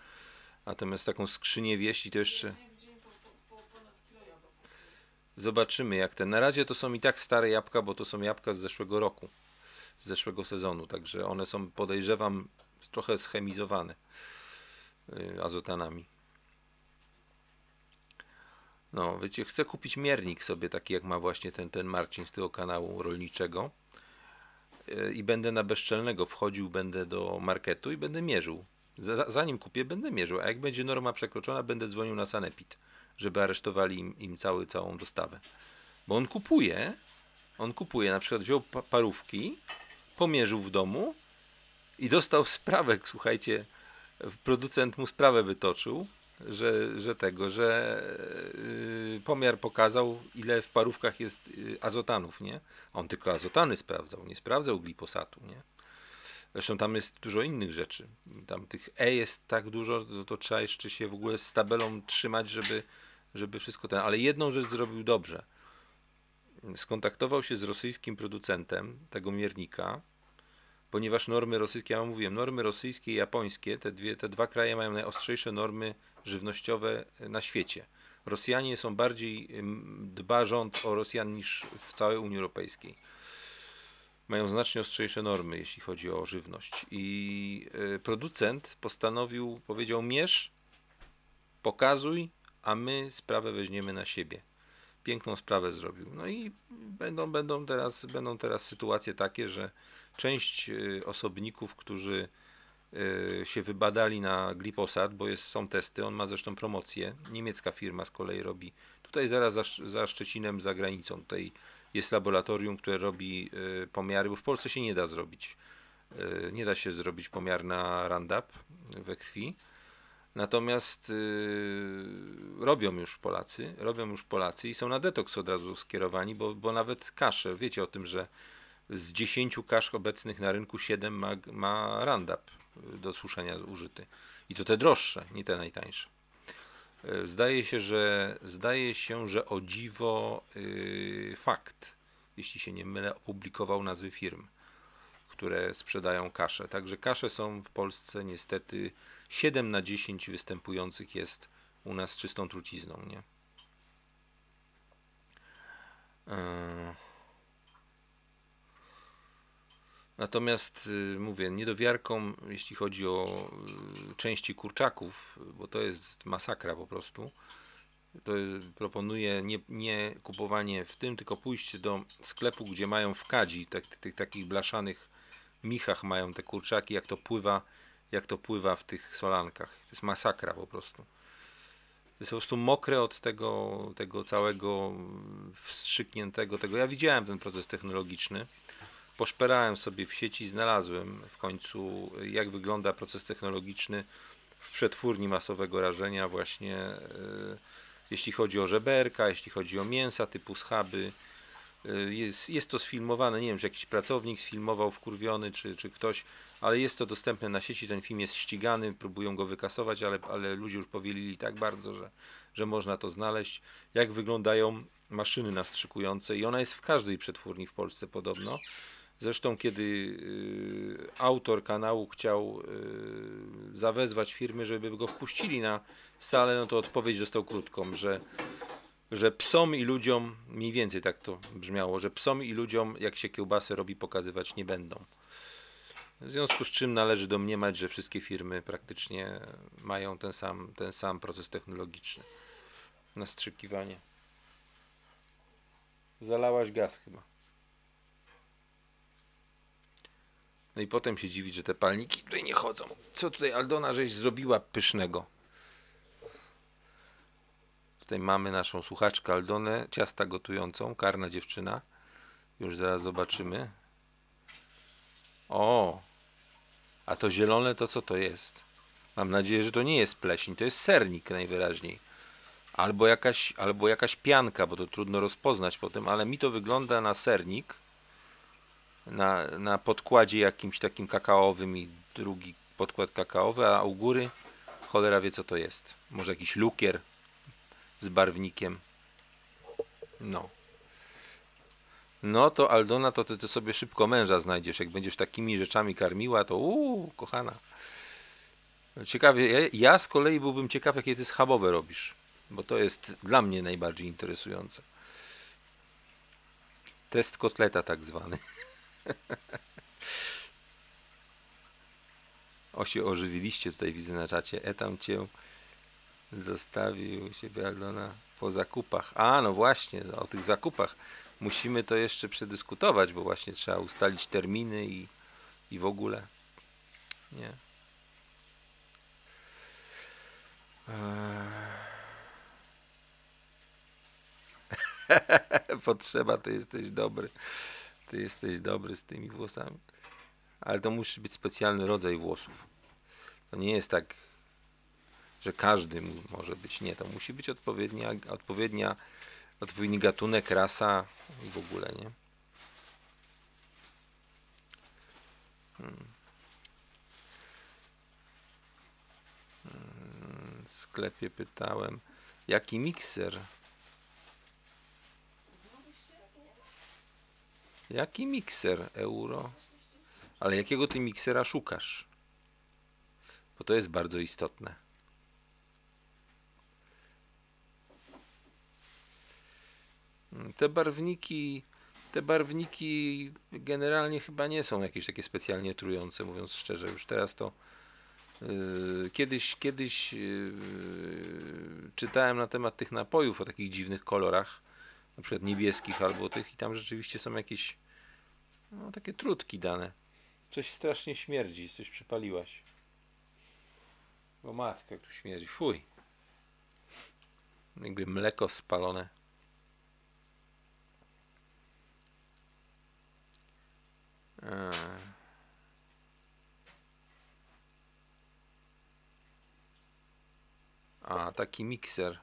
Natomiast taką skrzynię wieść i to jeszcze... Zobaczymy jak ten. Na razie to są i tak stare jabłka, bo to są jabłka z zeszłego roku. Z zeszłego sezonu. Także one są, podejrzewam, trochę schemizowane y, azotanami. No, wiecie, chcę kupić miernik sobie taki, jak ma właśnie ten, ten Marcin z tego kanału rolniczego e, i będę na bezczelnego wchodził, będę do marketu i będę mierzył. Zanim kupię, będę mierzył, a jak będzie norma przekroczona, będę dzwonił na Sanepid, żeby aresztowali im, im cały, całą dostawę. Bo on kupuje, on kupuje, na przykład wziął parówki, pomierzył w domu i dostał sprawę, słuchajcie, producent mu sprawę wytoczył, że, że tego, że yy, pomiar pokazał, ile w parówkach jest yy, azotanów, nie? On tylko azotany sprawdzał, nie sprawdzał gliposatu, nie? Zresztą tam jest dużo innych rzeczy. Tam tych E jest tak dużo, to, to trzeba jeszcze się w ogóle z tabelą trzymać, żeby, żeby wszystko ten. Ale jedną rzecz zrobił dobrze. Skontaktował się z rosyjskim producentem tego miernika, ponieważ normy rosyjskie, ja mówiłem, normy rosyjskie i japońskie, te, dwie, te dwa kraje mają najostrzejsze normy żywnościowe na świecie. Rosjanie są bardziej, dba rząd o Rosjan niż w całej Unii Europejskiej. Mają znacznie ostrzejsze normy, jeśli chodzi o żywność. I e, producent postanowił, powiedział: Mierz, pokazuj, a my sprawę weźmiemy na siebie. Piękną sprawę zrobił. No i będą, będą, teraz, będą teraz sytuacje takie, że część e, osobników, którzy Y, się wybadali na gliposat, bo jest, są testy, on ma zresztą promocję, niemiecka firma z kolei robi, tutaj zaraz za, za Szczecinem, za granicą, tutaj jest laboratorium, które robi y, pomiary, bo w Polsce się nie da zrobić, y, nie da się zrobić pomiar na Roundup we krwi, Natomiast robią już Polacy, robią już Polacy i są na detoks od razu skierowani, bo, bo nawet kasze, wiecie o tym, że z 10 kasz obecnych na rynku 7 ma, ma Roundup do suszenia użyty. I to te droższe, nie te najtańsze. Yy, Zdaje się, że zdaje się, że o dziwo yy, fakt, jeśli się nie mylę, opublikował nazwy firm, które sprzedają kasze. Także kasze są w Polsce niestety 7 na 10 występujących jest u nas czystą trucizną, nie? Yy. Natomiast y, mówię, niedowiarką, jeśli chodzi o y, części kurczaków, bo to jest masakra po prostu, to proponuję nie, nie kupowanie w tym, tylko pójść do sklepu, gdzie mają w kadzi, tak, tych takich blaszanych michach mają te kurczaki, jak to pływa, jak to pływa w tych solankach. To jest masakra po prostu. To jest po prostu mokre od tego, tego całego wstrzykniętego tego. Ja widziałem ten proces technologiczny poszperałem sobie w sieci, znalazłem w końcu, jak wygląda proces technologiczny w przetwórni masowego rażenia, właśnie e, jeśli chodzi o żeberka, jeśli chodzi o mięsa typu schaby. E, jest, jest to sfilmowane, nie wiem, czy jakiś pracownik sfilmował wkurwiony, czy, czy ktoś, ale jest to dostępne na sieci. Ten film jest ścigany, próbują go wykasować, ale, ale ludzie już powielili tak bardzo, że, że można to znaleźć. Jak wyglądają maszyny nastrzykujące, i ona jest w każdej przetwórni w Polsce podobno. Zresztą, kiedy y, autor kanału chciał y, zawezwać firmy, żeby go wpuścili na salę, no to odpowiedź dostał krótką, że, że psom i ludziom, mniej więcej tak to brzmiało, że psom i ludziom, jak się kiełbasę robi, pokazywać nie będą. W związku z czym należy domniemać, że wszystkie firmy praktycznie mają ten sam, ten sam proces technologiczny. Nastrzykiwanie. Zalałaś gaz chyba. No i potem się dziwić, że te palniki tutaj nie chodzą. Co tutaj Aldona żeś zrobiła pysznego? Tutaj mamy naszą słuchaczkę Aldonę, ciasta gotującą, karna dziewczyna. Już zaraz zobaczymy. O, a to zielone to co to jest? Mam nadzieję, że to nie jest pleśń, to jest sernik najwyraźniej. Albo jakaś, albo jakaś pianka, bo to trudno rozpoznać potem, ale mi to wygląda na sernik na, na podkładzie jakimś takim kakaowym i drugi podkład kakaowy, a u góry cholera wie co to jest. Może jakiś lukier z barwnikiem. No. No to Aldona, to ty, ty sobie szybko męża znajdziesz. Jak będziesz takimi rzeczami karmiła, to uuu, kochana. Ciekawie, ja, ja z kolei byłbym ciekaw, jakie ty schabowe robisz. Bo to jest dla mnie najbardziej interesujące. Test kotleta tak zwany. O się ożywiliście tutaj widzę na czacie. Etam cię zostawił siebie Aldona po zakupach. A, no właśnie, o tych zakupach musimy to jeszcze przedyskutować, bo właśnie trzeba ustalić terminy i, i w ogóle. Nie. Potrzeba, to jesteś dobry. Ty jesteś dobry z tymi włosami. Ale to musi być specjalny rodzaj włosów. To nie jest tak, że każdy może być. Nie, to musi być odpowiednia, odpowiednia, odpowiedni gatunek, rasa i w ogóle, nie? Hmm. hmm w sklepie pytałem, jaki mikser Jaki mikser euro? Ale jakiego ty miksera szukasz? Bo to jest bardzo istotne. Te barwniki, te barwniki generalnie chyba nie są jakieś takie specjalnie trujące, mówiąc szczerze. Już teraz to yy, kiedyś, kiedyś yy, czytałem na temat tych napojów o takich dziwnych kolorach na przykład niebieskich albo tych i tam rzeczywiście są jakieś no, takie trutki dane. Coś strasznie śmierdzi, coś przypaliłaś. Bo matka, jak tu śmierdzi. Fuj. Jakby mleko spalone. Eee. taki mikser.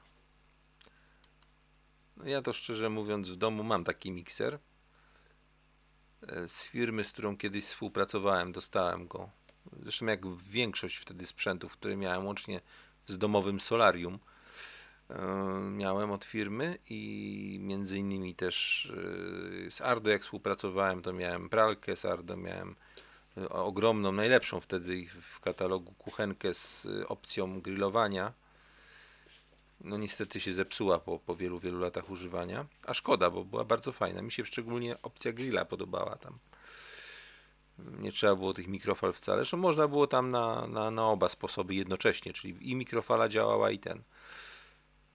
No ja to szczerze mówiąc w domu mam taki mikser. E, Z firmy, z którą kiedyś współpracowałem, dostałem go. Zresztą jak większość wtedy sprzętów, które miałem łącznie z domowym solarium, e, miałem od firmy i między innymi też e, z Ardo jak współpracowałem, to miałem pralkę z Ardo, miałem ogromną, najlepszą wtedy w katalogu kuchenkę z opcją grillowania. No niestety się zepsuła po, po wielu, wielu latach używania, a szkoda, bo była bardzo fajna. Mi się szczególnie opcja grilla podobała tam. Nie trzeba było tych mikrofal wcale. Zresztą można było tam na, na, na oba sposoby jednocześnie, czyli i mikrofala działała i ten.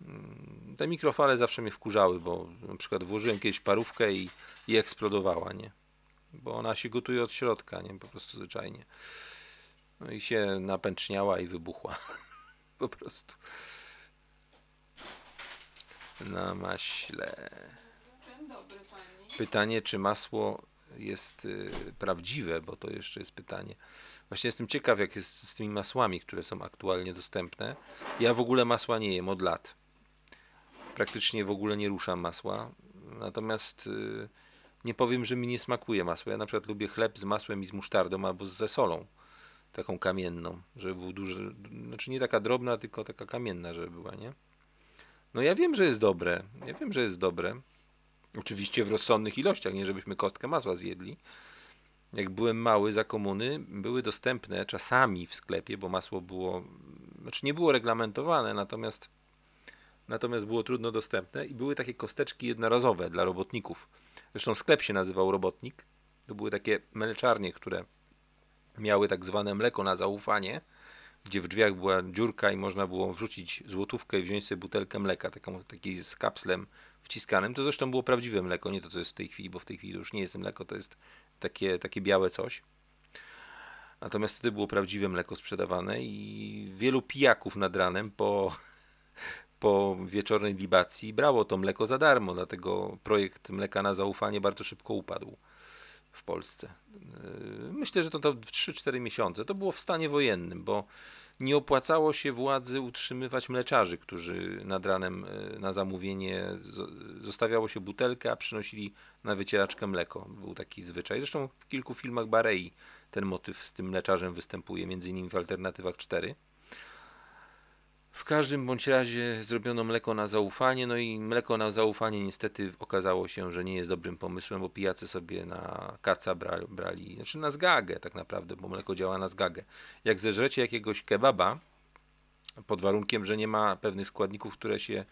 Mm, Te mikrofale zawsze mnie wkurzały, bo na przykład włożyłem kiedyś parówkę i, i eksplodowała, nie? Bo ona się gotuje od środka, nie? Po prostu zwyczajnie. No i się napęczniała i wybuchła. po prostu. Na maśle. Pytanie, czy masło jest y, prawdziwe, bo to jeszcze jest pytanie. Właśnie jestem ciekaw, jak jest z tymi masłami, które są aktualnie dostępne. Ja w ogóle masła nie jem od lat. Praktycznie w ogóle nie ruszam masła. Natomiast y, nie powiem, że mi nie smakuje masło. Ja na przykład lubię chleb z masłem i z musztardą albo ze solą. Taką kamienną, żeby był duży. Znaczy nie taka drobna, tylko taka kamienna, żeby była, nie? No ja wiem, że jest dobre. Ja wiem, że jest dobre. Oczywiście w rozsądnych ilościach, nie żebyśmy kostkę masła zjedli. Jak byłem mały za komuny, były dostępne czasami w sklepie, bo masło było, znaczy nie było reglamentowane, natomiast, natomiast było trudno dostępne i były takie kosteczki jednorazowe dla robotników. Zresztą sklep się nazywał Robotnik. To były takie mleczarnie, które miały tak zwane mleko na zaufanie, gdzie w drzwiach była dziurka i można było wrzucić złotówkę i wziąć sobie butelkę mleka, taką, taki z kapslem wciskanym. To zresztą było prawdziwe mleko, nie to co jest w tej chwili, bo w tej chwili to już nie jest mleko, to jest takie, takie białe coś. Natomiast wtedy było prawdziwe mleko sprzedawane i wielu pijaków nad ranem po, po wieczornej libacji brało to mleko za darmo, dlatego projekt mleka na zaufanie bardzo szybko upadł Polsce. Yy, Myślę, że to, w 3-4 miesiące. To było w stanie wojennym, bo nie opłacało się władzy utrzymywać mleczarzy, którzy nad ranem yy, na zamówienie zo- zostawiało się butelkę, a przynosili na wycieraczkę mleko. Był taki zwyczaj. Zresztą w kilku filmach Barei ten motyw z tym mleczarzem występuje, między innymi w Alternatywach 4. W każdym bądź razie zrobiono mleko na zaufanie, no i mleko na zaufanie niestety okazało się, że nie jest dobrym pomysłem, bo pijacy sobie na kaca brali, brali znaczy na zgagę tak naprawdę, bo mleko działa na zgagę. Jak zeżrecie jakiegoś kebaba, pod warunkiem, że nie ma pewnych składników, które się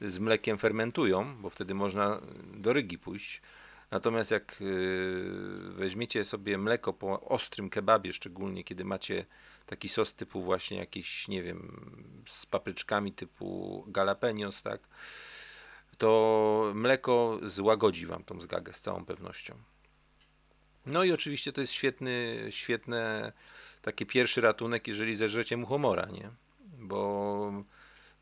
z mlekiem fermentują, bo wtedy można do rygi pójść. Natomiast jak yy, weźmiecie sobie mleko po ostrym kebabie, szczególnie kiedy macie taki sos typu właśnie jakiś, nie wiem, z papryczkami typu jalapenos, tak, to mleko złagodzi wam tą zgagę z całą pewnością. No i oczywiście to jest świetny, świetne taki pierwszy ratunek, jeżeli zeżrecie muchomora, nie? Bo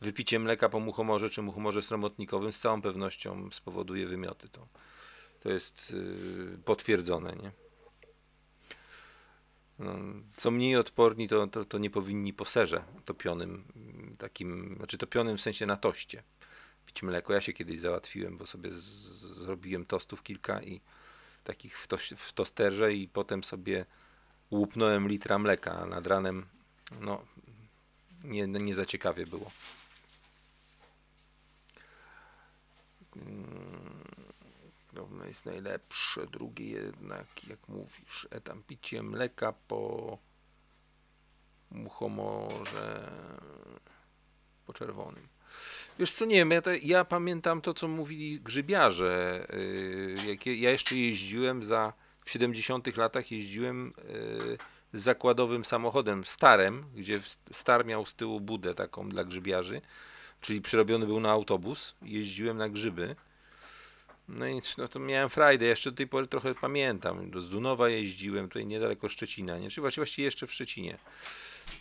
wypicie mleka po muchomorze czy muchomorze sromotnikowym z całą pewnością spowoduje wymioty. To, to jest yy, potwierdzone, nie? No, co mniej odporni, to, to, to nie powinni po serze topionym, mm, takim, znaczy topionym w sensie na toście pić mleko. Ja się kiedyś załatwiłem, bo sobie zrobiłem tostów kilka i takich w, w tosterze i potem sobie łupnąłem litra mleka, nad ranem no, nie, nie za ciekawie było. Równo jest najlepsze, drugie jednak, jak mówisz, e tam picie mleka po muchomorze po czerwonym. Wiesz co, nie wiem, ja, te, ja pamiętam to, co mówili grzybiarze. Yy, jak je- ja jeszcze jeździłem za, w 70 latach jeździłem yy, z zakładowym samochodem starem, gdzie star miał z tyłu budę taką dla grzybiarzy, czyli przerobiony był na autobus. Jeździłem na grzyby. No i no to miałem frajdę, jeszcze do tej pory trochę pamiętam. Do Zdunowa jeździłem, tutaj niedaleko Szczecina, nie? Czy właściwie jeszcze w Szczecinie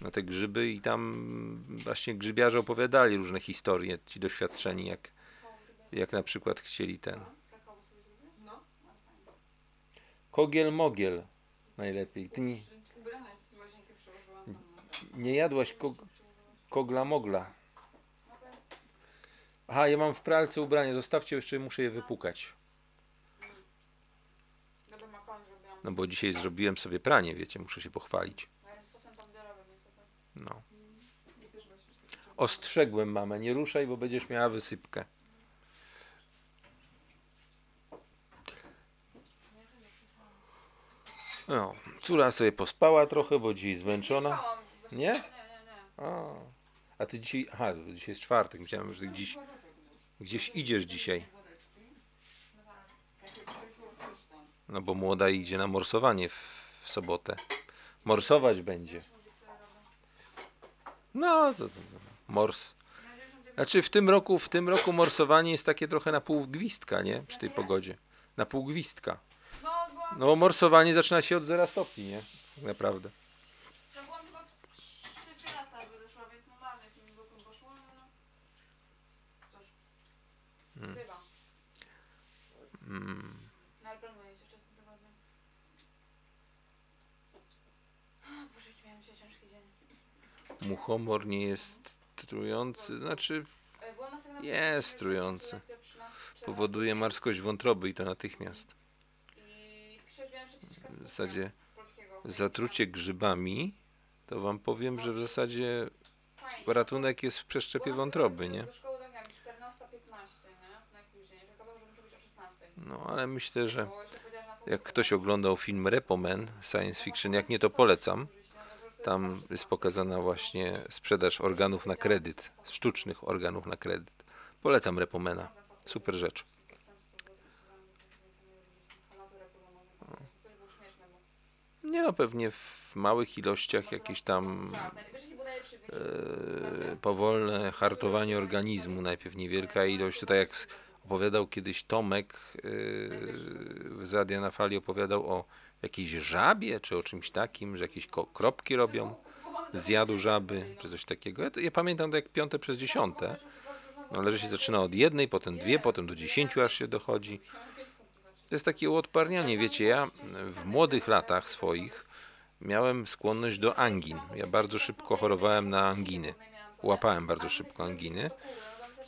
na te grzyby i tam właśnie grzybiarze opowiadali różne historie, ci doświadczeni, jak, jak na przykład chcieli ten. Kogiel mogiel najlepiej. Ty nie, nie jadłaś kog, kogla mogla. Aha, ja mam w pralce ubranie, zostawcie, jeszcze muszę je wypukać. Zrobiłam. No bo dzisiaj zrobiłem sobie pranie, wiecie, muszę się pochwalić. Ale z sosem pomidorowym niestety. No. Ostrzegłem mamę, nie ruszaj, bo będziesz miała wysypkę. No, córa sobie pospała trochę, bo dziś zmęczona. Spałam. Nie? Nie, nie, nie. A ty dzisiaj, aha, dzisiaj jest czwartek, myślałem, że ty gdzieś, gdzieś idziesz dzisiaj. No bo młoda idzie na morsowanie w, w sobotę. Morsować będzie. No, co to, mors. Znaczy w tym roku, w tym roku morsowanie jest takie trochę na pół gwizdka, nie? Przy tej pogodzie. Na pół gwizdka. No, byłam, No bo morsowanie zaczyna się od zera stopni, nie? Tak naprawdę. no, byłam tylko 3-13 jakby doszła, więc normalnie z tym bokiem poszło, no, no. Cóż. Hmm. Bywa. Mm. No ale planuję jeszcze w tym tygodniu. Boże, jaki miałem dzisiaj ciężki dzień. Muchomor nie jest trujący, znaczy E, na Jest trujący. 13, powoduje marskość wątroby i to natychmiast. I przeżyłem przepis W zasadzie polskiego. zatrucie grzybami, to wam powiem, że w zasadzie Fajnie. ratunek jest w przeszczepie wątroby, nie? Do szkoły tak miałam 14.15, nie? Najpóźniej. Przekazało, że muszę być o 16. No ale myślę, że jak ktoś oglądał film Repomen, science fiction, jak nie to polecam, tam jest pokazana właśnie sprzedaż organów na kredyt, sztucznych organów na kredyt. Polecam Repomena. Super rzecz. Nie no, pewnie w małych ilościach jakieś tam e, powolne hartowanie organizmu, najpierw niewielka ilość. To tak jak s- opowiadał kiedyś Tomek e, w Zadia na Fali opowiadał o jakiejś żabie, czy o czymś takim, że jakieś kropki robią z jadu żaby, czy coś takiego. Ja, to, ja pamiętam to jak piąte przez dziesiąte, no, ale że się zaczyna od jednej, potem dwie, potem do dziesięciu aż się dochodzi. To jest takie uodparnianie, wiecie, ja w młodych latach swoich miałem skłonność do angin. Ja bardzo szybko chorowałem na anginy. Łapałem bardzo szybko anginy.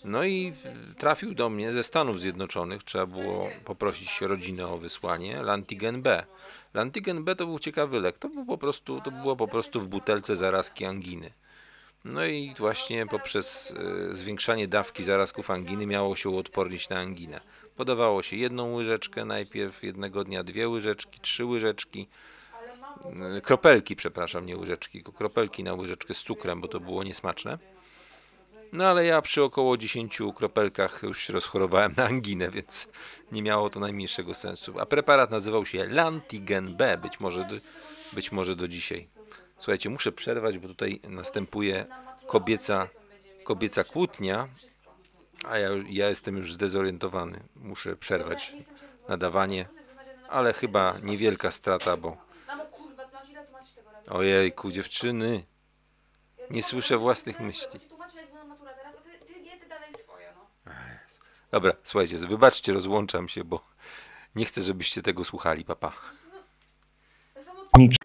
No i trafił do mnie ze Stanów Zjednoczonych, trzeba było poprosić rodzinę o wysłanie, Lantigen B. Lantigen B to był ciekawy lek, to, był po prostu, to było po prostu w butelce zarazki anginy. No i właśnie poprzez e, zwiększanie dawki zarazków anginy miało się uodpornić na anginę. Podawało się jedną łyżeczkę najpierw, jednego dnia dwie łyżeczki, trzy łyżeczki, e, kropelki, przepraszam, nie łyżeczki, tylko kropelki na łyżeczkę z cukrem, bo to było niesmaczne. No ale ja przy około 10 kropelkach już się rozchorowałem na anginę, więc nie miało to najmniejszego sensu. A preparat nazywał się Lantigen B, być może do, być może do dzisiaj. Słuchajcie, muszę przerwać, bo tutaj następuje kobieca, kobieca kłótnia, a ja, ja jestem już zdezorientowany. Muszę przerwać nadawanie, ale chyba niewielka strata, bo ojejku, dziewczyny, nie słyszę własnych myśli. Ci tłumaczę, jak była matura teraz, a ty, ty nie, ty dalej swoje, no. Dobra, słuchajcie, wybaczcie, rozłączam się, bo nie chcę, żebyście tego słuchali, papa. Nick